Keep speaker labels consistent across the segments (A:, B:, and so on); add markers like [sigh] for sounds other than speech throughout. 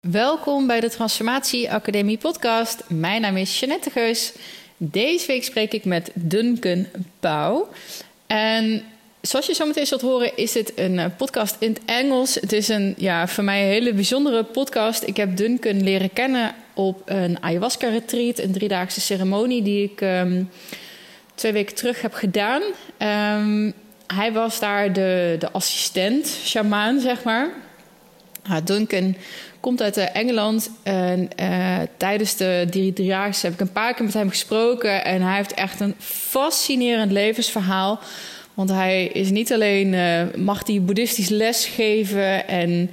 A: Welkom bij de Transformatie Academie podcast. Mijn naam is Jeannette Geus. Deze week spreek ik met Duncan Pauw. En zoals je zo meteen zult horen, is dit een eh, podcast in het Engels. Het is een ja, voor mij een hele bijzondere podcast. Ik heb Duncan leren kennen op een ayahuasca-retreat, een driedaagse ceremonie die ik ehm, twee weken terug heb gedaan. Ehm, hij was daar de, de assistent, shamaan, zeg maar. Duncan komt uit eh, Engeland. En uh, tijdens de drie heb ik een paar keer met hem gesproken. En hij heeft echt een fascinerend levensverhaal. Want hij is niet alleen, uh, mag hij boeddhistisch les geven en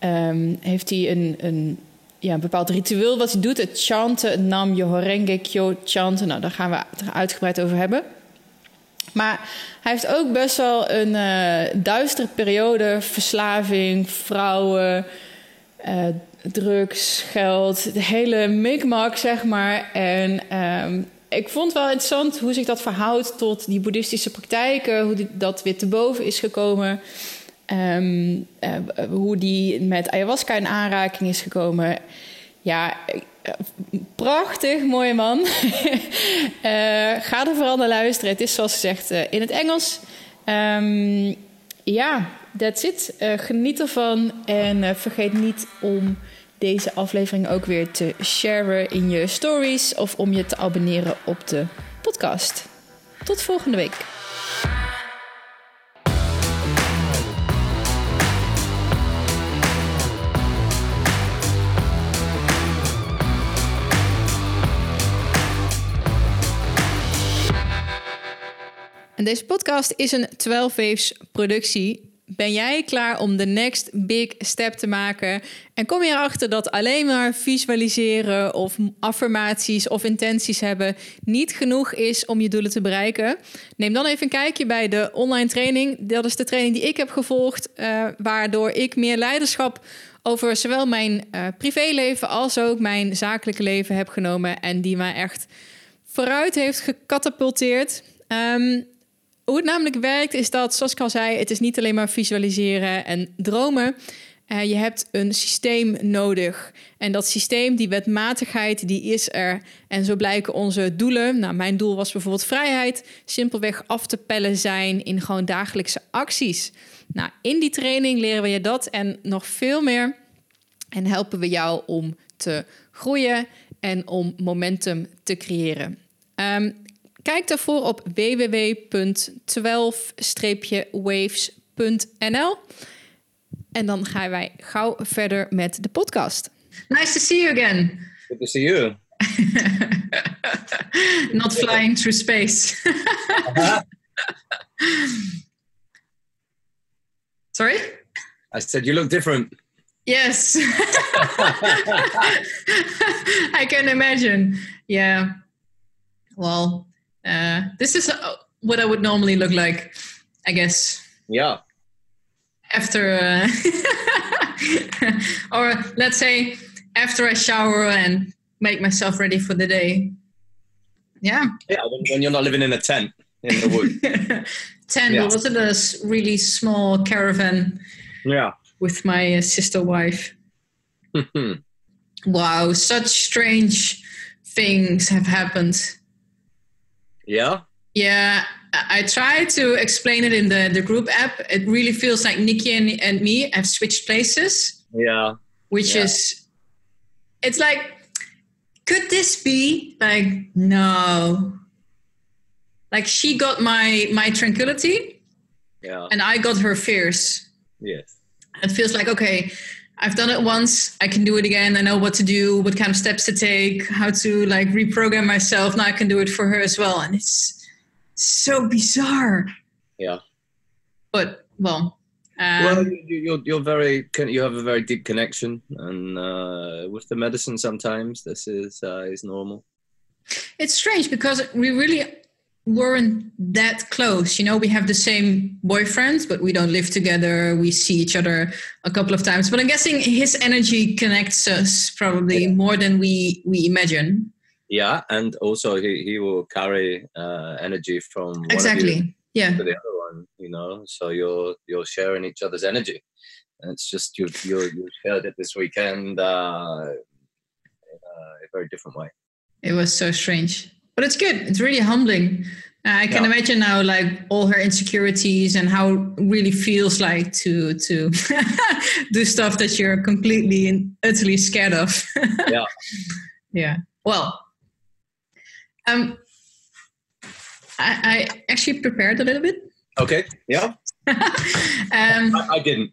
A: um, heeft hij een, een, ja, een bepaald ritueel wat hij doet. Het chanten, het Nam Yohorenge Kyo chanten. Nou, daar gaan we het er uitgebreid over hebben. Maar hij heeft ook best wel een uh, duistere periode. Verslaving, vrouwen, uh, drugs, geld. De hele mikmak, zeg maar. En um, ik vond wel interessant hoe zich dat verhoudt tot die boeddhistische praktijken. Hoe dat weer te boven is gekomen. Um, uh, hoe die met ayahuasca in aanraking is gekomen. Ja, prachtig, mooie man. uh, [laughs] ga er vooral naar luisteren. Het is zoals gezegd uh, in het Engels. Um, ja, that's it. Uh, geniet ervan en vergeet niet om deze aflevering ook weer te sharen in je stories of om je te abonneren op de podcast. Tot volgende week. En deze podcast is een 12 Waves productie. Ben jij klaar om de next big step te maken? En kom je erachter dat alleen maar visualiseren of affirmaties of intenties hebben niet genoeg is om je doelen te bereiken? Neem dan even een kijkje bij de online training. Dat is de training die ik heb gevolgd, uh, waardoor ik meer leiderschap over zowel mijn uh, privéleven als ook mijn zakelijke leven heb genomen en die mij echt vooruit heeft gecatapulteerd. Um, hoe het namelijk werkt is dat, zoals ik al zei, het is niet alleen maar visualiseren en dromen. Uh, je hebt een systeem nodig. En dat systeem, die wetmatigheid, die is er. En zo blijken onze doelen. Nou, mijn doel was bijvoorbeeld vrijheid. Simpelweg af te pellen zijn in gewoon dagelijkse acties. Nou, in die training leren we je dat en nog veel meer. En helpen we jou om te groeien en om momentum te creëren. Um, Kijk daarvoor op www.12-waves.nl. En dan gaan wij gauw verder met de podcast. Nice to see you again.
B: Good to see you. [laughs]
A: Not flying through space. [laughs] Sorry?
B: I said you look different.
A: Yes. [laughs] I can imagine. Yeah. Well, uh, this is uh, what I would normally look like, I guess.
B: Yeah.
A: After, uh, [laughs] or let's say after I shower and make myself ready for the day. Yeah.
B: Yeah, when, when you're not living in a tent in the wood. [laughs]
A: tent, yeah. was it a really small caravan?
B: Yeah.
A: With my uh, sister wife. [laughs] wow, such strange things have happened
B: yeah.
A: Yeah, I try to explain it in the, the group app. It really feels like Nikki and, and me have switched places.
B: Yeah.
A: Which
B: yeah.
A: is, it's like, could this be like, no. Like she got my my tranquility.
B: Yeah.
A: And I got her fears.
B: Yes.
A: It feels like, okay, I've done it once. I can do it again. I know what to do, what kind of steps to take, how to like reprogram myself. Now I can do it for her as well. And it's so bizarre.
B: Yeah.
A: But well. Um,
B: well, you're you're very you have a very deep connection, and uh, with the medicine, sometimes this is uh, is normal.
A: It's strange because we really weren't that close. You know, we have the same boyfriends, but we don't live together. We see each other a couple of times. But I'm guessing his energy connects us probably more than we we imagine.
B: Yeah, and also he, he will carry uh, energy from
A: exactly yeah
B: to the other one. You know, so you're you're sharing each other's energy. And It's just you've you you shared it this weekend uh, in a very different way.
A: It was so strange, but it's good. It's really humbling. Uh, I can yeah. imagine now, like all her insecurities and how it really feels like to to [laughs] do stuff that you're completely and utterly scared of. [laughs]
B: yeah,
A: yeah. Well, um, I, I actually prepared a little bit.
B: Okay. Yeah. [laughs] um, I, I didn't.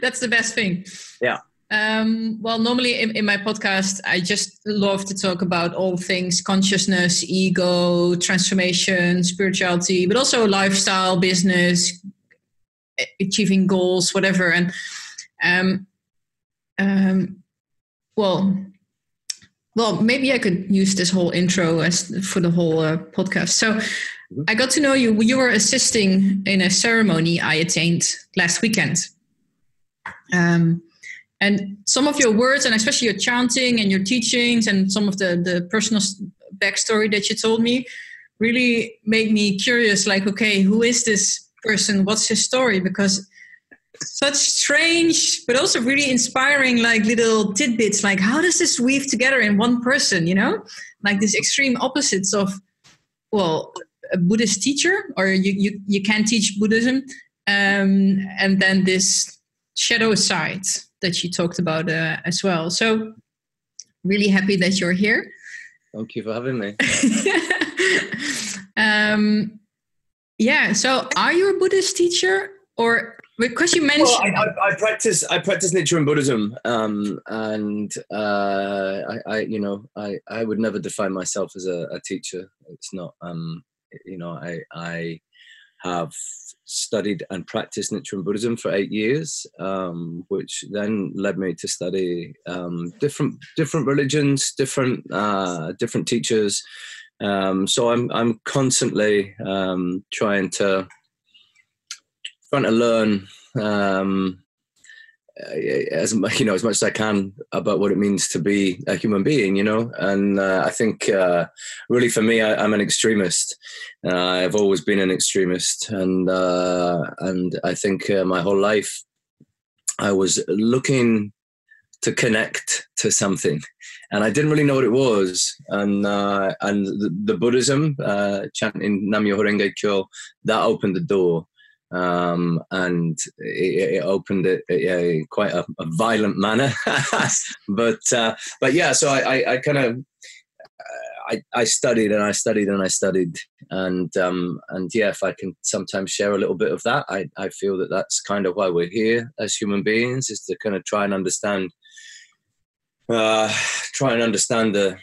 A: that's the best thing.
B: Yeah.
A: Um, well, normally in, in, my podcast, I just love to talk about all things consciousness, ego, transformation, spirituality, but also lifestyle, business, achieving goals, whatever. And um, um, well, well, maybe I could use this whole intro as for the whole uh, podcast. So, mm-hmm. I got to know you. You were assisting in a ceremony I attained last weekend. Um, and some of your words, and especially your chanting and your teachings, and some of the the personal backstory that you told me, really made me curious. Like, okay, who is this person? What's his story? Because such strange but also really inspiring like little tidbits like how does this weave together in one person you know like these extreme opposites of well a buddhist teacher or you you, you can teach buddhism um, and then this shadow side that you talked about uh, as well. So, really happy that you're here.
B: Thank you for having me. [laughs]
A: um, yeah. So, are you a Buddhist teacher, or because you mentioned? Well,
B: I, I, I, practice. I practice Nichiren Buddhism, um, and uh, I, I, you know, I, I would never define myself as a, a teacher. It's not. Um, you know, I, I have studied and practiced Nichiren Buddhism for eight years, um, which then led me to study um, different different religions, different uh, different teachers. Um, so I'm I'm constantly um, trying to trying to learn um, as you know as much as I can about what it means to be a human being, you know. And uh, I think uh, really for me, I, am an extremist. Uh, I've always been an extremist, and uh, and I think uh, my whole life I was looking to connect to something, and I didn't really know what it was. And and the, the Buddhism, chanting Nam Myoho Renge Kyo, that opened the door um, and it, it, opened it in quite a, a, violent manner. [laughs] but uh, but yeah, so I, I, I kind of I, I studied and I studied and I studied and um, and yeah, if I can sometimes share a little bit of that, I, I feel that that's kind of why we're here as human beings is to kind of try and understand uh, try and understand the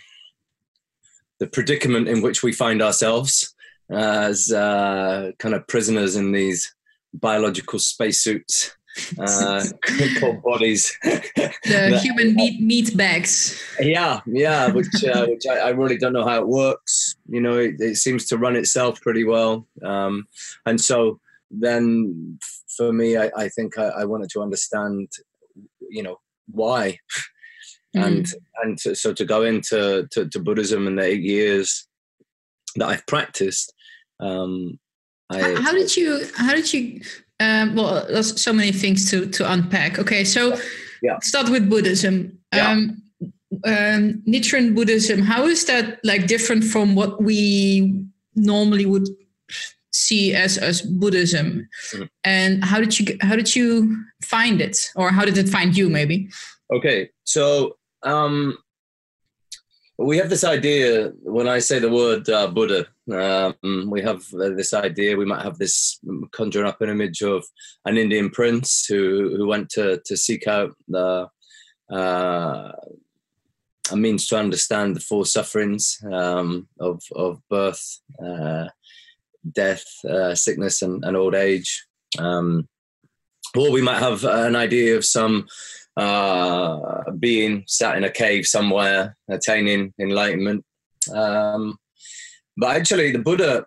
B: the predicament in which we find ourselves as uh, kind of prisoners in these biological spacesuits uh, [laughs] called bodies.
A: the [laughs] human meat meat bags.
B: Yeah, yeah, which uh, [laughs] which I, I, really don't know how it works. You know, it, it seems to run itself pretty well, um, and so then for me, I, I think I, I, wanted to understand, you know, why. Mm. And and to, so to go into to, to Buddhism in the eight years that I've practiced, um,
A: I, how, how, did you how did you um, well there's so many things to to unpack okay so
B: yeah.
A: start with buddhism
B: yeah. um,
A: um, Nichiren Buddhism, how is that like different from what we normally would see as as Buddhism? Mm-hmm. And how did you how did you find it, or how did it find you? Maybe.
B: Okay, so um, we have this idea when I say the word uh, Buddha, um, we have this idea. We might have this conjure up an image of an Indian prince who who went to to seek out the uh, a means to understand the four sufferings um, of of birth, uh, death, uh, sickness, and, and, old age. Um, or we might have an idea of some uh, being sat in a cave somewhere, attaining enlightenment. Um, but actually, the Buddha,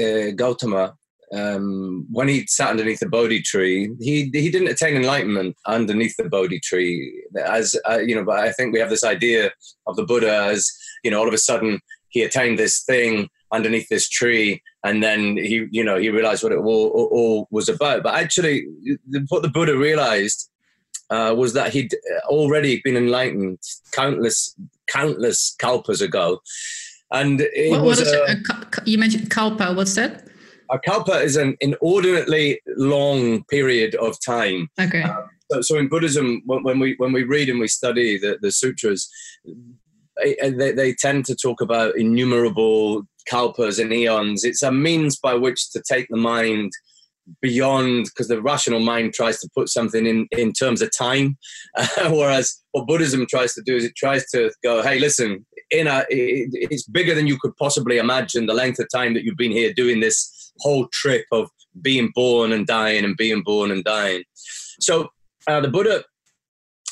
B: uh, Gautama, um, when he sat underneath the Bodhi tree, he he didn't attain enlightenment underneath the Bodhi tree. As uh, you know, but I think we have this idea of the Buddha as you know, all of a sudden he attained this thing underneath this tree, and then he, you know, he realized what it all, all, was about. But actually, what the Buddha realized uh, was that he'd already been enlightened countless, countless kalpas ago. And it
A: what,
B: was
A: what is
B: a,
A: it? A, you mentioned kalpa. What's that?
B: a kalpa is an inordinately long period of time.
A: Okay.
B: Um, so, so in Buddhism, when, when, we when we read and we study the, the sutras, they, they tend to talk about innumerable kalpas and eons. It's a means by which to take the mind beyond because the rational mind tries to put something in in terms of time uh, [laughs] whereas what buddhism tries to do is it tries to go hey listen in a it, it's bigger than you could possibly imagine the length of time that you've been here doing this whole trip of being born and dying and being born and dying so uh, the buddha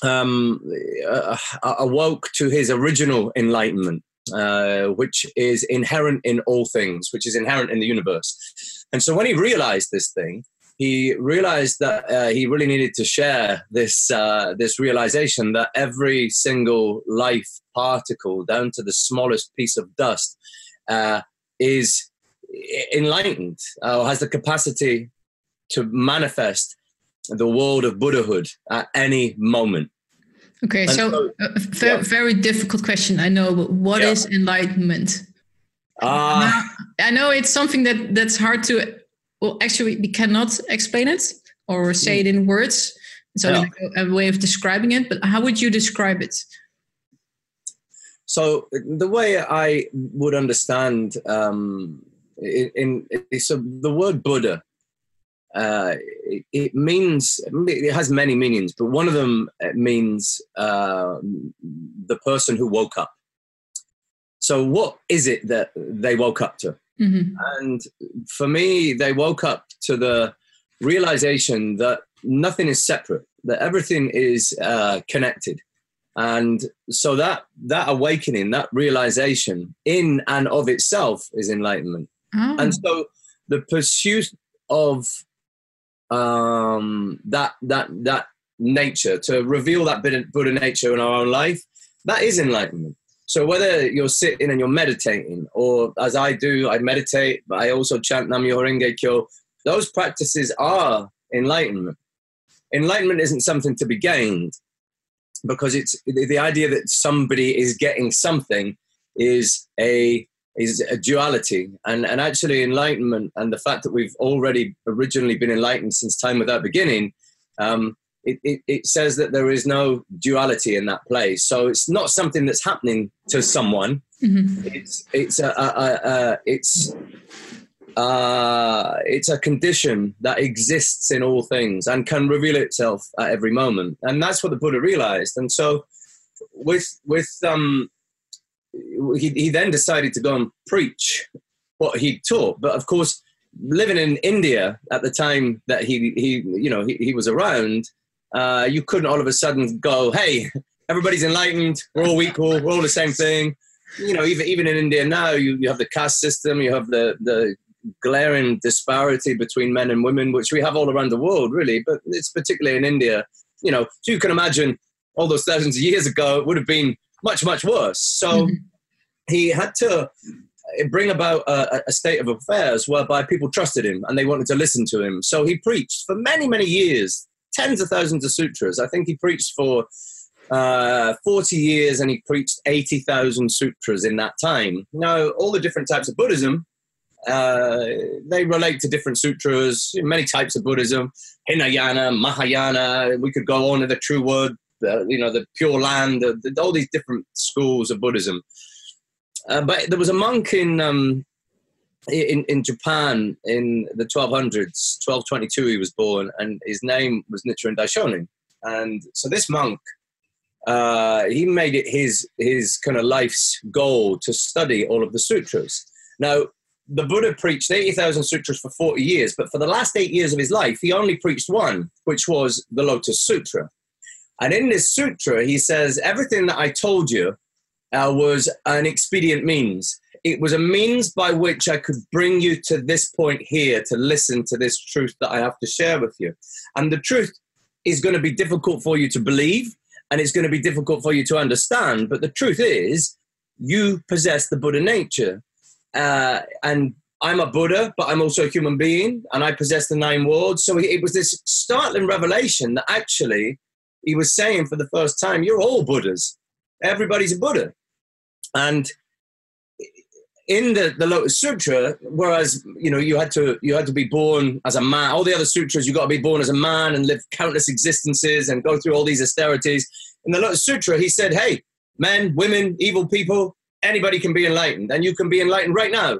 B: um, uh, awoke to his original enlightenment uh, which is inherent in all things, which is inherent in the universe. And so when he realized this thing, he realized that uh, he really needed to share this uh, this realization that every single life particle, down to the smallest piece of dust, uh, is enlightened or has the capacity to manifest the world of Buddhahood at any moment.
A: Okay, so, so uh, very, yeah. very difficult question, I know, but what yeah. is enlightenment?
B: Uh,
A: I know it's something that that's hard to. Well, actually, we cannot explain it or say it in words. So yeah. a, way of describing it. But how would you describe it?
B: So the way I would understand um, in, in so the word Buddha uh, it, it, means it has many meanings, but one of them uh, means uh, the person who woke up. So, what is it that they woke up to? Mm-hmm. And for me, they woke up to the realization that nothing is separate, that everything is uh, connected. And so that that awakening, that realization in and of itself is enlightenment. Oh. And so the pursuit of um, that that that nature to reveal that Buddha nature in our own life, that is enlightenment. So whether you're sitting and you're meditating, or as I do, I meditate, but I also chant Nam Myoho Renge Kyo. Those practices are enlightenment. Enlightenment isn't something to be gained, because it's the idea that somebody is getting something is a is a duality and, and actually enlightenment and the fact that we've already originally been enlightened since time without beginning um, it, it, it, says that there is no duality in that place so it's not something that's happening to someone mm-hmm. it's it's a, a, a, a it's uh, it's a condition that exists in all things and can reveal itself at every moment and that's what the buddha realized and so with with um he, he then decided to go and preach what he taught. But of course, living in India at the time that he, he you know, he, he was around, uh, you couldn't all of a sudden go, hey, everybody's enlightened, we're all equal, we're all the same thing. You know, even, even in India now, you, you have the caste system, you have the, the glaring disparity between men and women, which we have all around the world, really, but it's particularly in India. You know, so you can imagine all those thousands of years ago, it would have been much, much worse. So mm-hmm. he had to bring about a, a, state of affairs whereby people trusted him and they wanted to listen to him. So he preached for many, many years, tens of thousands of sutras. I think he preached for uh, 40 years and he preached 80,000 sutras in that time. Now, all the different types of Buddhism, uh, they relate to different sutras, many types of Buddhism, Hinayana, Mahayana. We could go on to the true word the, you know, the Pure Land, the, all these different schools of Buddhism. Uh, but there was a monk in, um, in in Japan in the 1200s, 1222 he was born, and his name was Nichiren Daishonin. And so this monk, uh, he made it his his kind of life's goal to study all of the sutras. Now, the Buddha preached 80,000 sutras for 40 years, but for the last eight years of his life, he only preached one, which was the Lotus Sutra. And in this sutra, he says, Everything that I told you uh, was an expedient means. It was a means by which I could bring you to this point here to listen to this truth that I have to share with you. And the truth is going to be difficult for you to believe and it's going to be difficult for you to understand. But the truth is, you possess the Buddha nature. Uh, and I'm a Buddha, but I'm also a human being, and I possess the nine worlds. So it was this startling revelation that actually he was saying for the first time, "You're all Buddhas. Everybody's a Buddha." And in the, the Lotus Sutra, whereas you know you had to you had to be born as a man, all the other sutras you got to be born as a man and live countless existences and go through all these austerities. In the Lotus Sutra, he said, "Hey, men, women, evil people, anybody can be enlightened, and you can be enlightened right now."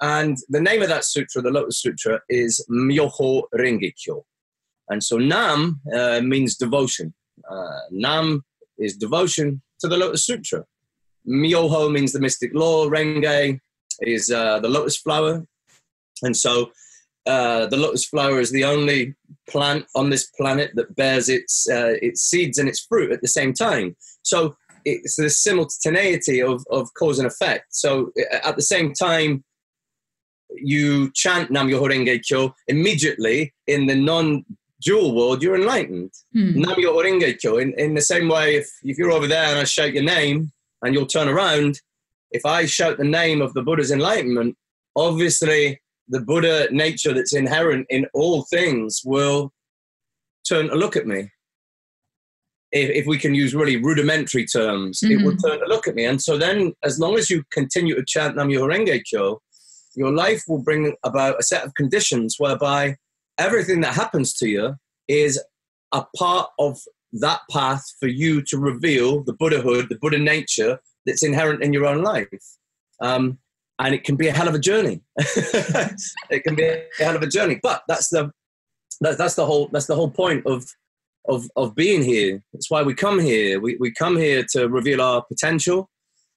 B: And the name of that sutra, the Lotus Sutra, is Myoho Renge Kyo. And so Nam uh, means devotion. Uh, Nam is devotion to the Lotus Sutra. Myoho means the mystic law. Renge is uh, the lotus flower. And so uh, the lotus flower is the only plant on this planet that bears its, uh, its seeds and its fruit at the same time. So it's the simultaneity of, of cause and effect. So at the same time, you chant Nam Myoho Renge Kyo immediately in the non dual world, you're enlightened. Mm. Nam Myoho Renge Kyo. In, in the same way, if, if you're over there and I shout your name, and you'll turn around. If I shout the name of the Buddha's enlightenment, obviously the Buddha nature that's inherent in all things will turn to look at me. If, if we can use really rudimentary terms, mm-hmm. it will turn to look at me. And so then, as long as you continue to chant Nam Myoho Renge Kyo, your life will bring about a set of conditions whereby everything that happens to you is a part of that path for you to reveal the Buddhahood, the Buddha nature that's inherent in your own life. Um, and it can be a hell of a journey. [laughs] it can be a hell of a journey, but that's the that, that's the whole that's the whole point of of of being here. That's why we come here. We we come here to reveal our potential.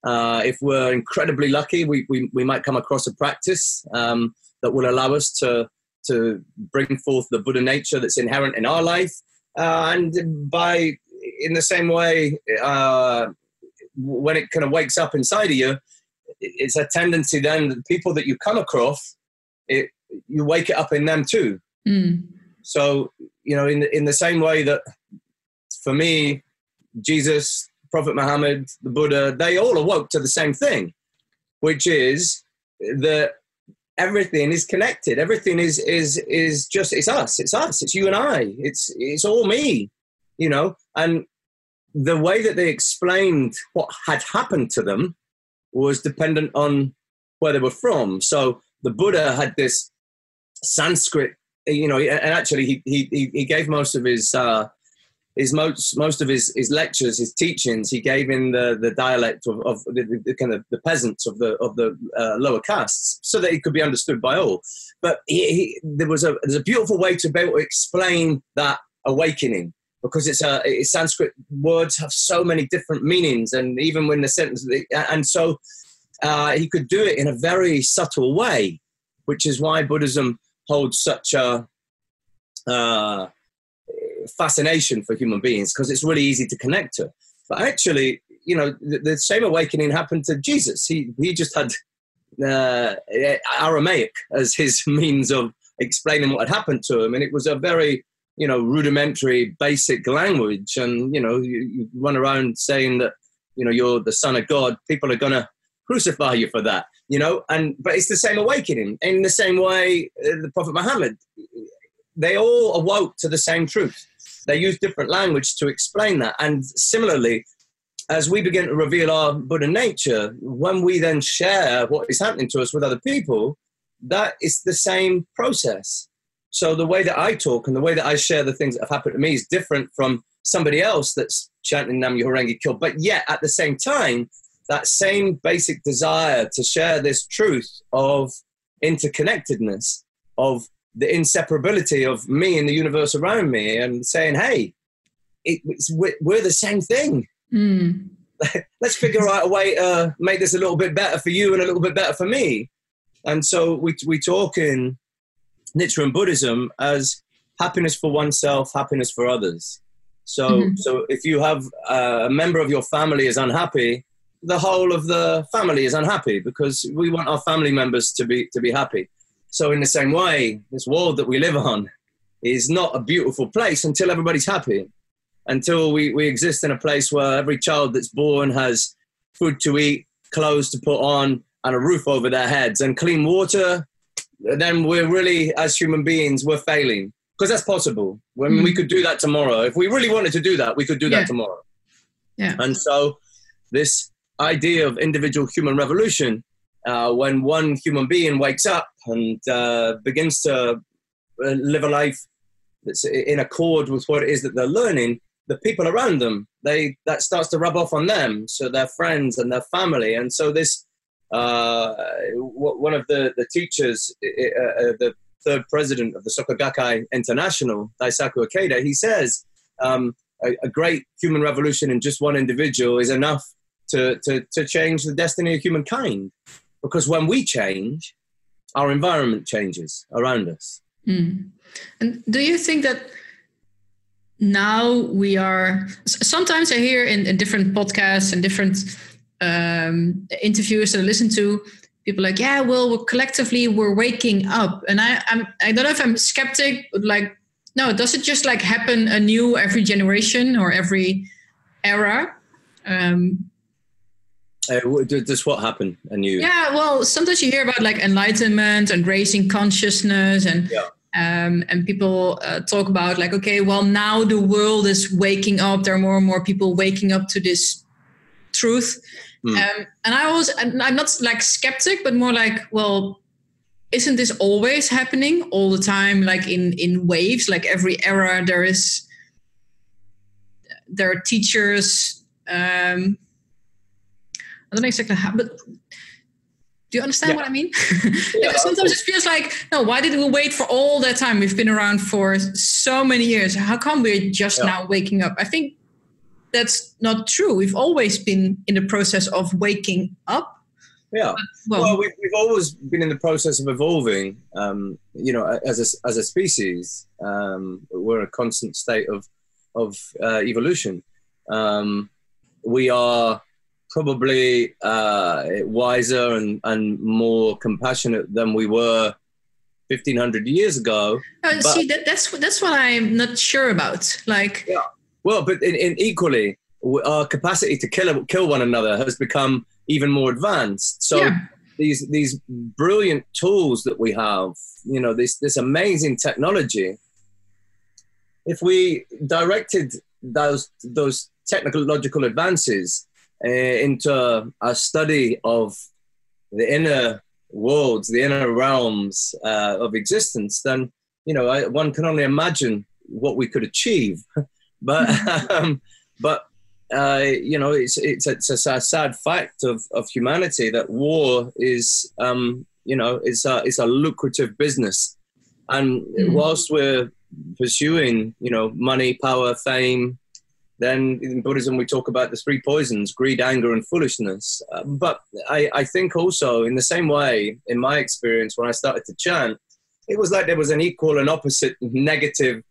B: Uh, if we're incredibly lucky, we, we we might come across a practice um, that will allow us to to bring forth the Buddha nature that's inherent in our life uh, and by in the same way, uh, when it kind of wakes up inside of you, it's a tendency then the people that you come across, it you wake it up in them too. Mm. So you know, in the, in the same way that for me, Jesus, Prophet Muhammad, the Buddha, they all awoke to the same thing, which is that everything is connected. Everything is is is just it's us. It's us. It's you and I. It's it's all me. You know, and the way that they explained what had happened to them was dependent on where they were from. So the Buddha had this Sanskrit, you know, and actually he he he gave most of his uh, his most most of his, his lectures, his teachings, he gave in the, the dialect of, of the, the kind of the peasants of the of the uh, lower castes, so that it could be understood by all. But he, he, there was a there's a beautiful way to be able to explain that awakening because it's a it's Sanskrit words have so many different meanings, and even when the sentence and so uh, he could do it in a very subtle way, which is why Buddhism holds such a uh, fascination for human beings because it's really easy to connect to. But actually, you know, the, the same awakening happened to Jesus. He he just had uh, Aramaic as his [laughs] means of explaining what had happened to him, and it was a very you know rudimentary, basic language. And you know, you, you run around saying that you know you're the son of God. People are gonna crucify you for that. You know, and but it's the same awakening in the same way uh, the Prophet Muhammad. They all awoke to the same truth they use different language to explain that. And similarly, as we begin to reveal our Buddha nature, when we then share what is happening to us with other people, that is the same process. So the way that I talk and the way that I share the things that have happened to me is different from somebody else that's chanting Nam Myoho Renge Kyo. But yet, at the same time, that same basic desire to share this truth of interconnectedness, of the inseparability of me and the universe around me and saying, hey, it, we're, we're, the same thing. Mm. [laughs] Let's figure out a way to make this a little bit better for you and a little bit better for me. And so we, we talk in Nichiren Buddhism as happiness for oneself, happiness for others. So, mm-hmm. so if you have a member of your family is unhappy, the whole of the family is unhappy because we want our family members to be to be happy. So, in the same way, this world that we live on is not a beautiful place until everybody's happy, until we, we exist in a place where every child that's born has food to eat, clothes to put on, and a roof over their heads and clean water, then we're really, as human beings, we're failing because that's possible. When mm. we could do that tomorrow, if we really wanted to do that, we could do that tomorrow.
A: Yeah.
B: And so, this idea of individual human revolution, uh, when one human being wakes up and uh, begins to uh, live a life that's in accord with what it is that they're learning, the people around them, they that starts to rub off on them. So their friends and their family, and so this uh, one of the the teachers, uh, the third president of the Soka Gakkai International, Daisaku Ikeda, he says um, a, a, great human revolution in just one individual is enough to, to, to change the destiny of humankind. Because when we change, our environment changes around us.
A: Mm. And do you think that now we are? Sometimes I hear in, in different podcasts and different um, interviews that I listen to, people like, yeah, well, we're collectively we're waking up, and I I'm I don't know if I'm skeptic, but like, no, does it just like happen anew every generation or every era? Um,
B: uh, does what happen you?
A: Yeah, well, sometimes you hear about like enlightenment and raising consciousness and. Yeah. Um, and people uh, talk about like okay well now the world is waking up there are more and more people waking up to this truth Mm. Um, and I was, I'm not like skeptic, but more like, well, isn't this always happening all the time, like in in waves? Like every era, there is there are teachers. Um, I don't know exactly how, but do you understand yeah. what I mean? [laughs] yeah, sometimes it feels like, no, why did we wait for all that time? We've been around for so many years. How come we're just yeah. now waking up? I think that's not true. We've always been in the process of waking up.
B: Yeah. Well, well we've, we've always been in the process of evolving. Um, you know, as a, as a species, um, we're a constant state of of uh, evolution. Um, we are probably uh, wiser and, and more compassionate than we were 1500 years ago.
A: Uh, but, see, that, that's that's what I'm not sure about. Like,
B: yeah. Well, but in, in equally, our capacity to kill kill one another has become even more advanced. So yeah. these these brilliant tools that we have, you know, this this amazing technology. If we directed those those technological advances into a study of the inner worlds, the inner realms uh, of existence, then you know I, one can only imagine what we could achieve. [laughs] But um, but uh, you know, it's it's it's a sad fact of of humanity that war is um, you know it's a it's a lucrative business, and mm. whilst we're pursuing you know money, power, fame, then in Buddhism we talk about the three poisons: greed, anger, and foolishness. Uh, but I, I think also in the same way, in my experience, when I started to chant, it was like there was an equal and opposite negative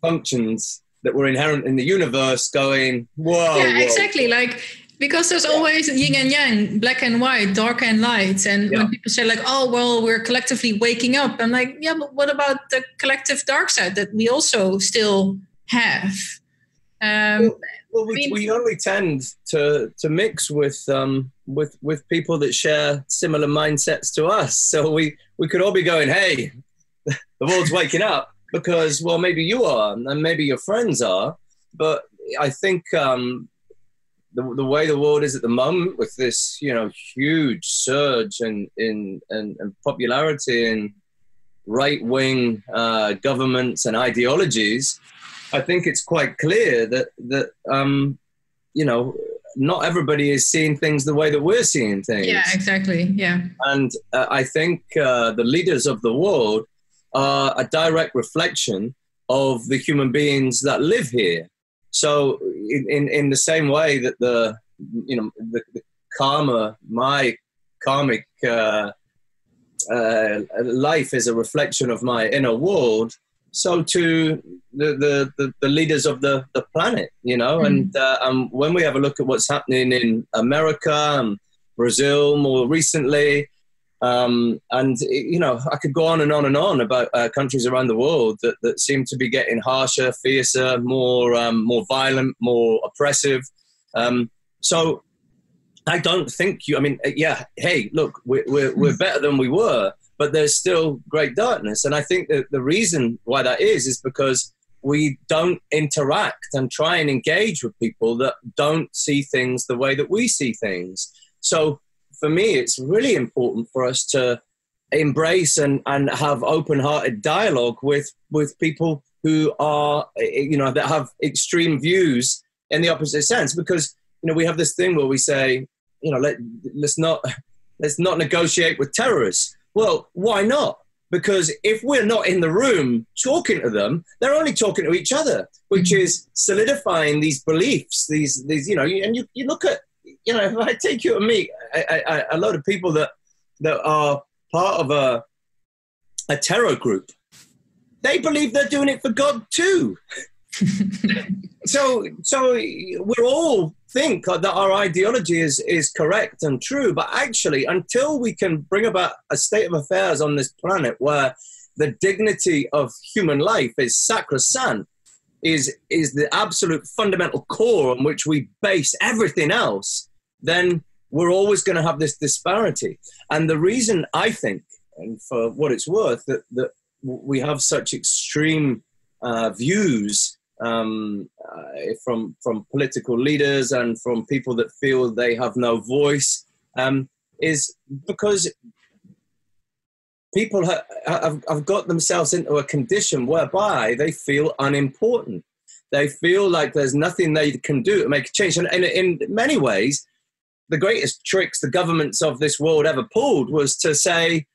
B: functions that were inherent in the universe going, whoa.
A: Yeah,
B: whoa.
A: exactly. Like, because there's always yin and yang, black and white, dark and light. And yeah. when people say, like, oh, well, we're collectively waking up, I'm like, yeah, but what about the collective dark side that we also still have? Um,
B: well, well we, I mean, we only tend to to mix with um, with with people that share similar mindsets to us. So we we could all be going, "Hey, the world's waking up," because well maybe you are and maybe your friends are but i think um, the, the way the world is at the moment with this you know huge surge in in, in, in popularity in right-wing uh, governments and ideologies i think it's quite clear that that um, you know not everybody is seeing things the way that we're seeing things
A: yeah exactly yeah
B: and uh, i think uh, the leaders of the world are a direct reflection of the human beings that live here. So, in, in, in the same way that the, you know, the, the karma, my karmic uh, uh, life is a reflection of my inner world, so to the, the, the, the leaders of the, the planet, you know, mm. and uh, um, when we have a look at what's happening in America and Brazil more recently, um, and you know, I could go on and on and on about uh, countries around the world that, that seem to be getting harsher, fiercer, more um, more violent, more oppressive. Um, so, I don't think you. I mean, uh, yeah. Hey, look, we're we're, we're better than we were, but there's still great darkness, and I think that the reason why that is is because we don't interact and try and engage with people that don't see things the way that we see things. So for me, it's really important for us to embrace and, and have open-hearted dialogue with with people who are you know that have extreme views in the opposite sense. Because you know we have this thing where we say you know let let's not [laughs] let's not negotiate with terrorists well why not because if we're not in the room talking to them they're only talking to each other which mm-hmm. is solidifying these beliefs these these you know and you, you look at you know [laughs] if i take you and me I, I, a lot of people that that are part of a, a terror group, they believe they're doing it for God too. [laughs] so, so we're all think that our ideology is, is correct and true, but actually, until we can bring about a state of affairs on this planet where the dignity of human life is sacrosanct, is is the absolute fundamental core on which we base everything else, then we're always going to have this disparity. And the reason I think, and for what it's worth, that, that we have such extreme uh, views um, uh, from from political leaders and from people that feel they have no voice um, is because people ha- have, have got themselves into a condition whereby they feel unimportant. They feel like there's nothing they can do to make a change. And, and in many ways, the greatest tricks the governments of this world ever pulled was to say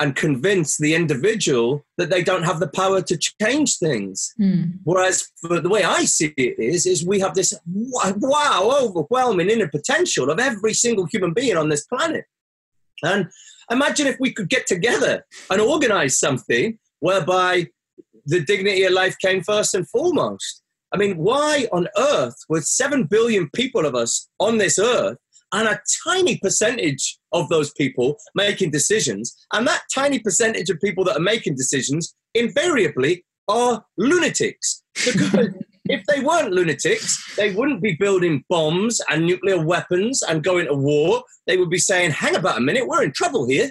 B: and convince the individual that they don't have the power to change things. Mm. Whereas the way I see it is, is we have this wow, overwhelming inner potential of every single human being on this planet. And imagine if we could get together and organize something whereby the dignity of life came first and foremost. I mean, why on earth, with 7 billion people of us on this earth, and a tiny percentage of those people making decisions. And that tiny percentage of people that are making decisions invariably are lunatics. Because [laughs] if they weren't lunatics, they wouldn't be building bombs and nuclear weapons and going to war. They would be saying, hang about a minute, we're in trouble here.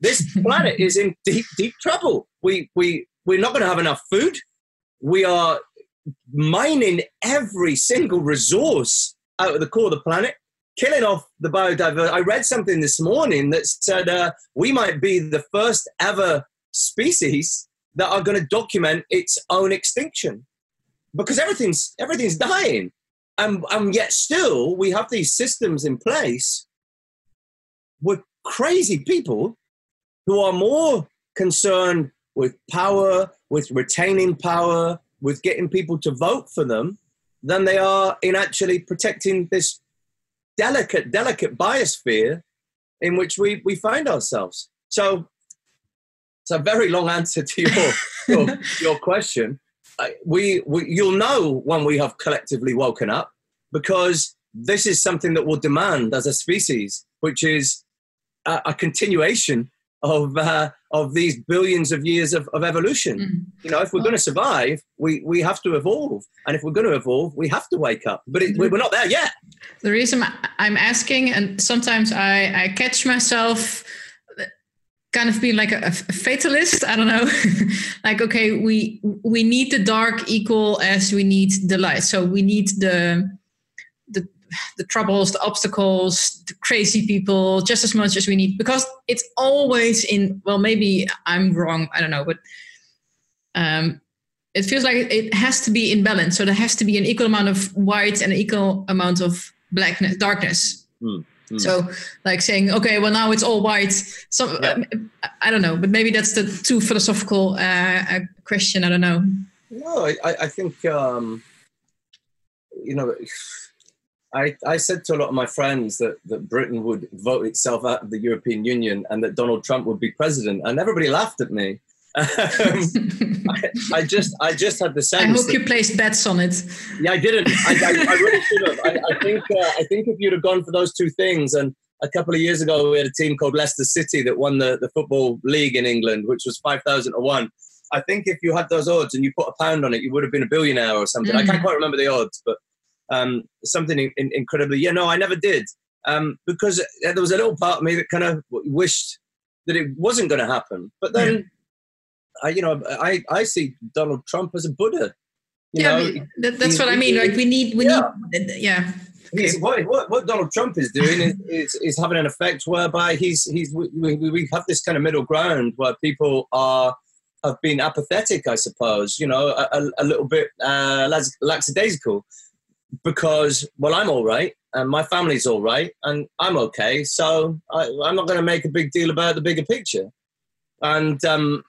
B: This [laughs] planet is in deep, deep trouble. We, we, we're not going to have enough food. We are mining every single resource out of the core of the planet killing off the biodiversity. I read something this morning that said uh, we might be the first ever species that are going to document its own extinction because everything's everything's dying, and and yet still we have these systems in place with crazy people who are more concerned with power, with retaining power, with getting people to vote for them, than they are in actually protecting this delicate, delicate biosphere in which we, we find ourselves. So it's a very long answer to your, your, [laughs] your, question. We, we, you'll know when we have collectively woken up because this is something that we'll demand as a species, which is a, a continuation of uh, of these billions of years of, of evolution. Mm. You know, if we're going to survive, we we have to evolve, and if we're going to evolve, we have to wake up. But it, we're not there yet.
A: The reason I'm asking, and sometimes I I catch myself kind of being like a, a fatalist i don't know [laughs] like okay we we need the dark equal as we need the light so we need the the troubles, the obstacles, the crazy people just as much as we need because it's always in. Well, maybe I'm wrong. I don't know, but um, it feels like it has to be in balance. So there has to be an equal amount of white and an equal amount of blackness, darkness. Mm, mm. So, like saying, okay, well now it's all white. So yeah. I don't know, but maybe that's the too philosophical uh, question. I don't know.
B: No, I, I think um, you know I, I said to a lot of my friends that, that Britain would vote itself out of the European Union and that Donald Trump would be president, and everybody laughed at me. [laughs] Um, I, I, just I just had the sense. I
A: hope that, you placed bets on it.
B: Yeah, I didn't. I, I, I really should have. I, I think uh, I think if you'd have gone for those two things, and a couple of years ago we had a team called Leicester City that won the, the football league in England, which was five thousand to one. I think if you had those odds and you put a pound on it, you would have been a billionaire or something. Mm. I can't quite remember the odds, but um, something in, in, incredibly. Yeah, no, I never did. um, because there was a little part of me that kind of wished that it wasn't going to happen. But then, yeah. I, you know, I, I see Donald Trump as a Buddha.
A: yeah, know, that, that's what I mean. Like we need, we yeah. need, yeah.
B: Okay. What, what, what, Donald Trump is doing is, [laughs] is, is, having an effect whereby he's he's we, we have this kind of middle ground where people are have been apathetic, I suppose. You know, a, a little bit uh, lackadaisical because well, I'm all right and my family's all right and I'm okay. So I, am not going to make a big deal about the bigger picture. And um,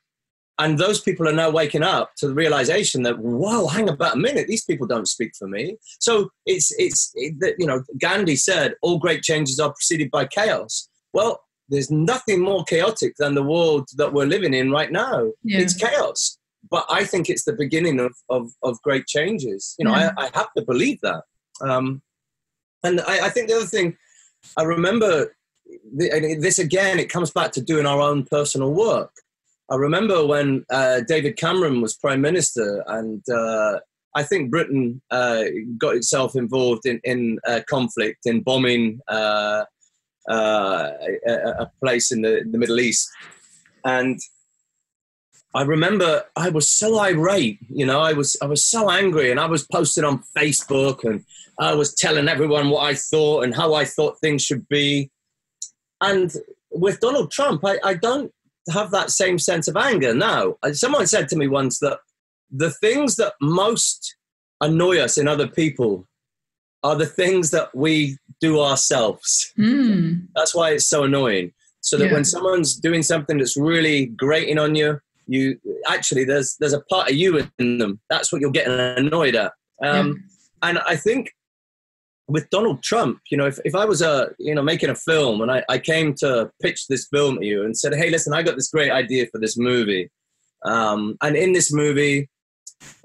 B: and those people are now waking up to the realization that whoa, hang about a minute, these people don't speak for me. So it's it's it, you know Gandhi said all great changes are preceded by chaos. Well, there's nothing more chaotic than the world that we're living in right now. Yeah. It's chaos. But I think it's the beginning of, of, of great changes. You know, yeah. I, I have to believe that. Um, and I, I think the other thing, I remember this again, it comes back to doing our own personal work. I remember when uh, David Cameron was prime minister, and uh, I think Britain uh, got itself involved in, in conflict, in bombing uh, uh, a, a, place in the, the Middle East. And I remember I was so irate, you know, I was I was so angry, and I was posting on Facebook, and I was telling everyone what I thought and how I thought things should be. And with Donald Trump, I, I don't have that same sense of anger now. Someone said to me once that the things that most annoy us in other people are the things that we do ourselves. Mm. That's why it's so annoying. So that yeah. when someone's doing something that's really grating on you, you actually there's there's a part of you in them. That's what you're getting annoyed at. Um, yeah. And I think with Donald Trump, you know, if, if I was a uh, you know making a film and I, I came to pitch this film to you and said, hey, listen, I got this great idea for this movie, um, and in this movie,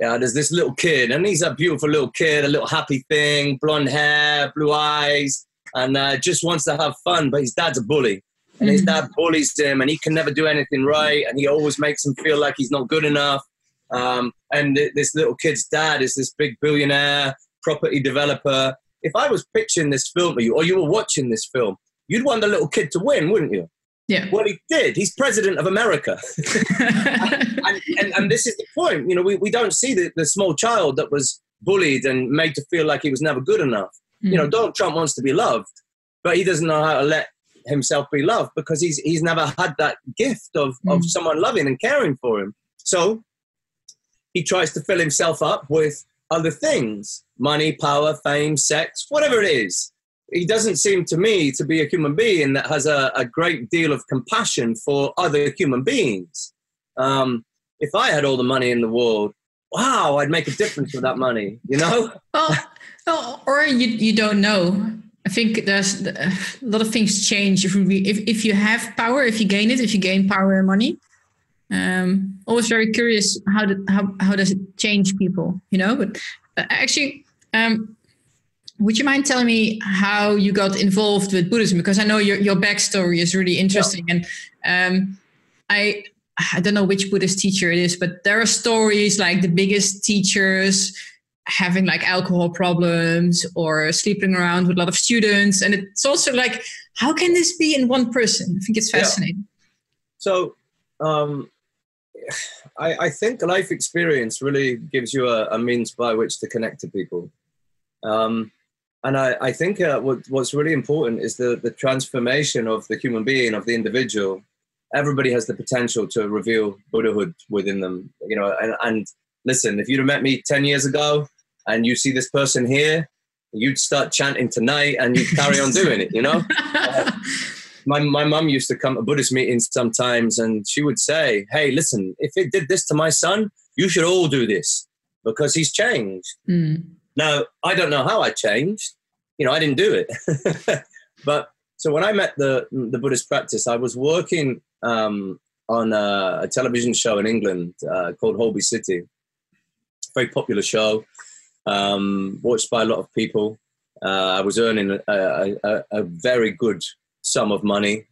B: yeah, there's this little kid, and he's a beautiful little kid, a little happy thing, blonde hair, blue eyes, and uh, just wants to have fun. But his dad's a bully, and mm-hmm. his dad bullies him, and he can never do anything right, and he always makes him feel like he's not good enough. Um, and th- this little kid's dad is this big billionaire property developer. If I was pitching this film to you, or you were watching this film, you'd want the little kid to win, wouldn't you?
A: Yeah.
B: Well, he did. He's president of America. [laughs] [laughs] and, and, and, this is the point. You know, we, we don't see the, the small child that was bullied and made to feel like he was never good enough. Mm. You know, mm. Donald Trump wants to be loved, but he doesn't know how to let himself be loved because he's, he's never had that gift of, mm. of someone loving and caring for him. So he tries to fill himself up with other things money, power, fame, sex, whatever it is he doesn't seem to me to be a human being that has a, a great deal of compassion for other human beings. Um, if I had all the money in the world, wow, I'd make a difference with that money, you know? [laughs]
A: well, or you, you don't know. I think there's a lot of things change if, we, if, if you have power, if you gain it, if you gain power and money. Um, always very curious how, did, how, how does it change people, you know? But uh, actually, um, would you mind telling me how you got involved with Buddhism? Because I know your, your backstory is really interesting. Yeah. And um, I I don't know which Buddhist teacher it is, but there are stories like the biggest teachers having like alcohol problems or sleeping around with a lot of students. And it's also like, how can this be in one person? I think it's fascinating. Yeah.
B: So um, I, I, think life experience really gives you a, a, means by which to connect to people. Um, and I, I think uh, what, what's really important is the, the transformation of the human being, of the individual. Everybody has the potential to reveal Buddhahood within them, you know. And, and listen, if you'd have met me 10 years ago and you see this person here, you'd start chanting tonight and you'd carry on doing it, you know? [laughs] Uh, my, my mum used to come to Buddhist meetings sometimes and she would say, Hey, listen, if it did this to my son, you should all do this because he's changed. Mm. Now, I don't know how I changed. You know, I didn't do it. [laughs] but so when I met the the Buddhist practice, I was working um, on a, a, television show in England uh, called Holby City. Very popular show, um, watched by a lot of people. Uh, I was earning a, a, a, very good sum of money.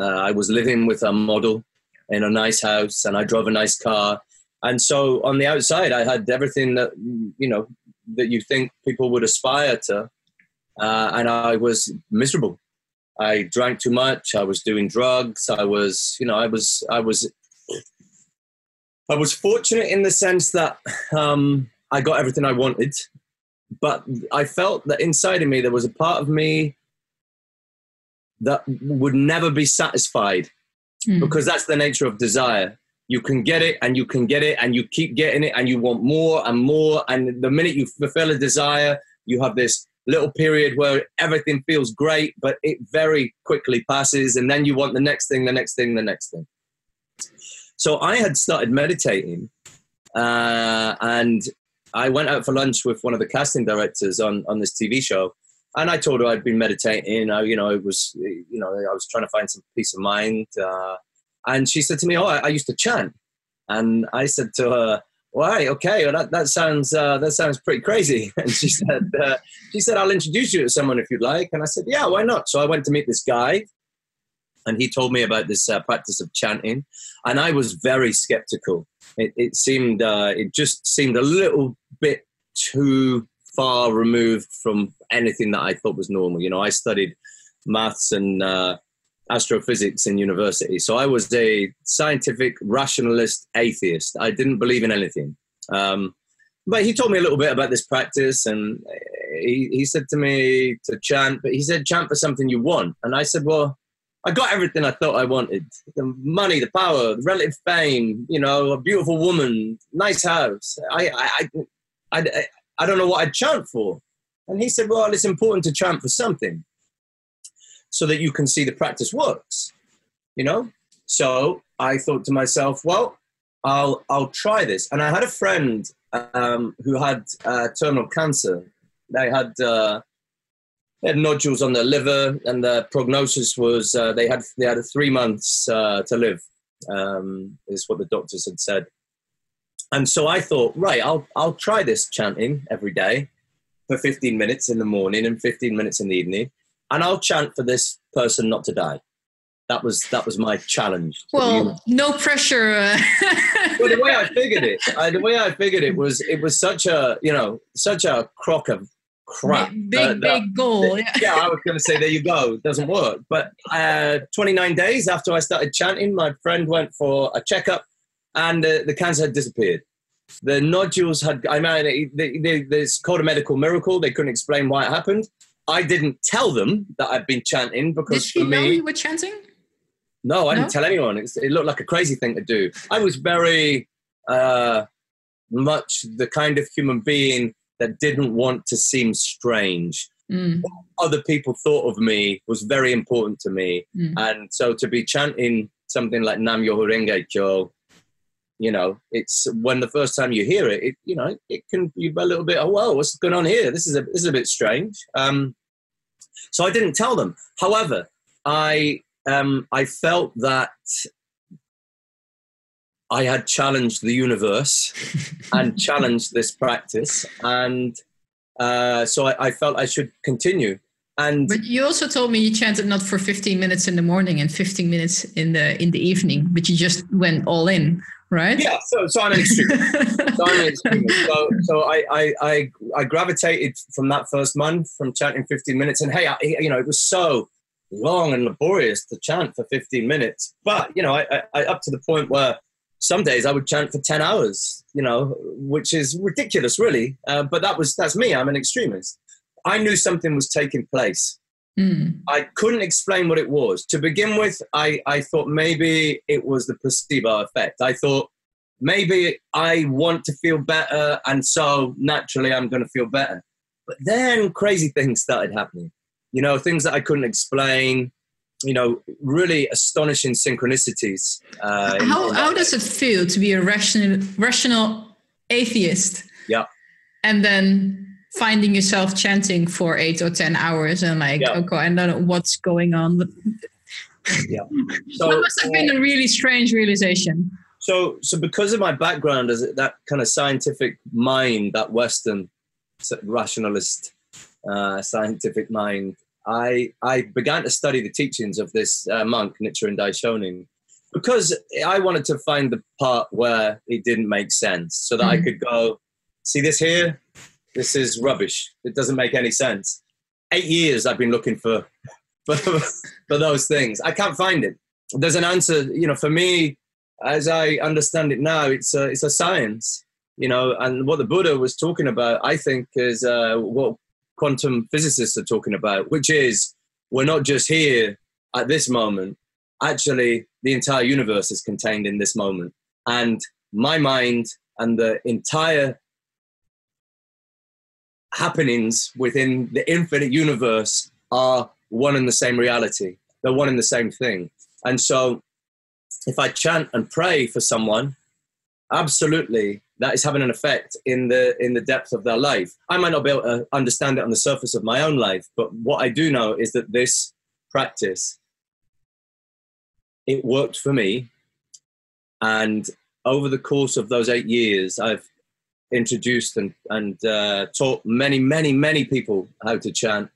B: Uh, I was living with a model in a nice house, and I drove a nice car. And so on the outside, I had everything that you know that you think people would aspire to. Uh, and I was miserable. I drank too much. I was doing drugs. I was, you know, I was, I was, I was fortunate in the sense that um, I got everything I wanted, but I felt that inside of me there was a part of me that would never be satisfied mm. because that's the nature of desire. You can get it and you can get it and you keep getting it and you want more and more. And the minute you fulfill a desire, you have this little period where everything feels great, but it very quickly passes. And then you want the next thing, the next thing, the next thing. So I had started meditating uh, and I went out for lunch with one of the casting directors on, on this TV show. And I told her I'd been meditating. I, you know, it was, you know, I was trying to find some peace of mind. Uh, and she said to me, "Oh, I, I, used to chant." And I said to her, "Why? Okay, well, that that sounds uh, that sounds pretty crazy." [laughs] And she said, uh, "She said I'll introduce you to someone if you'd like." And I said, "Yeah, why not?" So I went to meet this guy, and he told me about this uh, practice of chanting, and I was very skeptical. It, it seemed uh, it just seemed a little bit too far removed from anything that I thought was normal. You know, I studied maths and uh, astrophysics in university, so I was a scientific rationalist atheist. I didn't believe in anything. Um, but he told me a little bit about this practice, and he, he said to me to chant, but he said chant for something you want, and I said, well. I got everything I thought I wanted the money, the power, the relative fame, you know, a beautiful woman, nice house. I, I, I, I, I don't know what I'd chant for. And he said, Well, it's important to chant for something so that you can see the practice works, you know? So I thought to myself, Well, I'll, I'll try this. And I had a friend um, who had uh, terminal cancer. They had, uh, they had nodules on their liver, and the prognosis was uh, they had they had three months uh, to live. Um, is what the doctors had said. And so I thought, right, I'll, I'll try this chanting every day for 15 minutes in the morning and 15 minutes in the evening. And I'll chant for this person not to die. That was that was my challenge.
A: Well, no pressure. Uh. [laughs]
B: well, the way I figured it, I, the way I figured it was, it was such a you know such a crock of crap.
A: Big big, uh, big goal.
B: yeah. yeah, I was going to say there you go. It doesn't work. But uh, 29 days after I started chanting, my friend went for a checkup and uh, the cancer had disappeared. The nodules had, I mean, they, they, it's called a medical miracle. They couldn't explain why it happened. I didn't tell them that I'd been chanting because
A: Did she
B: for me,
A: know you were chanting?
B: No, I no? didn't tell anyone. It's, it looked like a crazy thing to do. I was very uh, much the kind of human being that didn't want to seem strange. Mm. What other people thought of me was very important to me. Mm. And so to be chanting something like Nam Myoho Renge Kyo you know it's when the first time you hear it, it you know it can be a little bit oh well what's going on here this is a this is a bit strange um, so i didn't tell them however i um, i felt that i had challenged the universe [laughs] and challenged this practice and uh, so I, I felt i should continue and
A: but you also told me you chanted not for 15 minutes in the morning and 15 minutes in the in the evening but you just went all in right?
B: Yeah. So, so I'm an extremist. [laughs] so I'm an extremist. So, so I, I, I, I, gravitated from that first month from chanting 15 minutes, and hey, I, you know, it was so long and laborious to chant for 15 minutes. But you know, I, I, up to the point where some days I would chant for 10 hours. You know, which is ridiculous, really. Uh, but that was that's me. I'm an extremist. I knew something was taking place. Mm. I couldn't explain what it was. To begin with, I, I thought maybe it was the placebo effect. I thought maybe I want to feel better, and so naturally I'm going to feel better. But then crazy things started happening. You know, things that I couldn't explain. You know, really astonishing synchronicities.
A: Uh, how in how does it feel to be a rational rational atheist?
B: Yeah.
A: And then finding yourself chanting for eight or ten hours and like yeah. okay i don't know what's going on [laughs]
B: yeah
A: so that must have been a really strange realization
B: so so because of my background as that kind of scientific mind that western rationalist uh, scientific mind i i began to study the teachings of this uh, monk nichiren daishonin because i wanted to find the part where it didn't make sense so that mm-hmm. i could go see this here this is rubbish. It doesn't make any sense. Eight years I've been looking for [laughs] for, for those things. I can't find it. There's an answer, you know, for me, as I understand it now, it's a, it's a science, you know, and what the Buddha was talking about, I think, is uh, what quantum physicists are talking about, which is we're not just here at this moment. Actually, the entire universe is contained in this moment. And my mind and the entire happenings within the infinite universe are one and the same reality. They're one and the same thing. And so if I chant and pray for someone, absolutely that is having an effect in the in the depth of their life. I might not be able to understand it on the surface of my own life, but what I do know is that this practice it worked for me. And over the course of those eight years, I've introduced and, and uh, taught many, many, many people how to chant.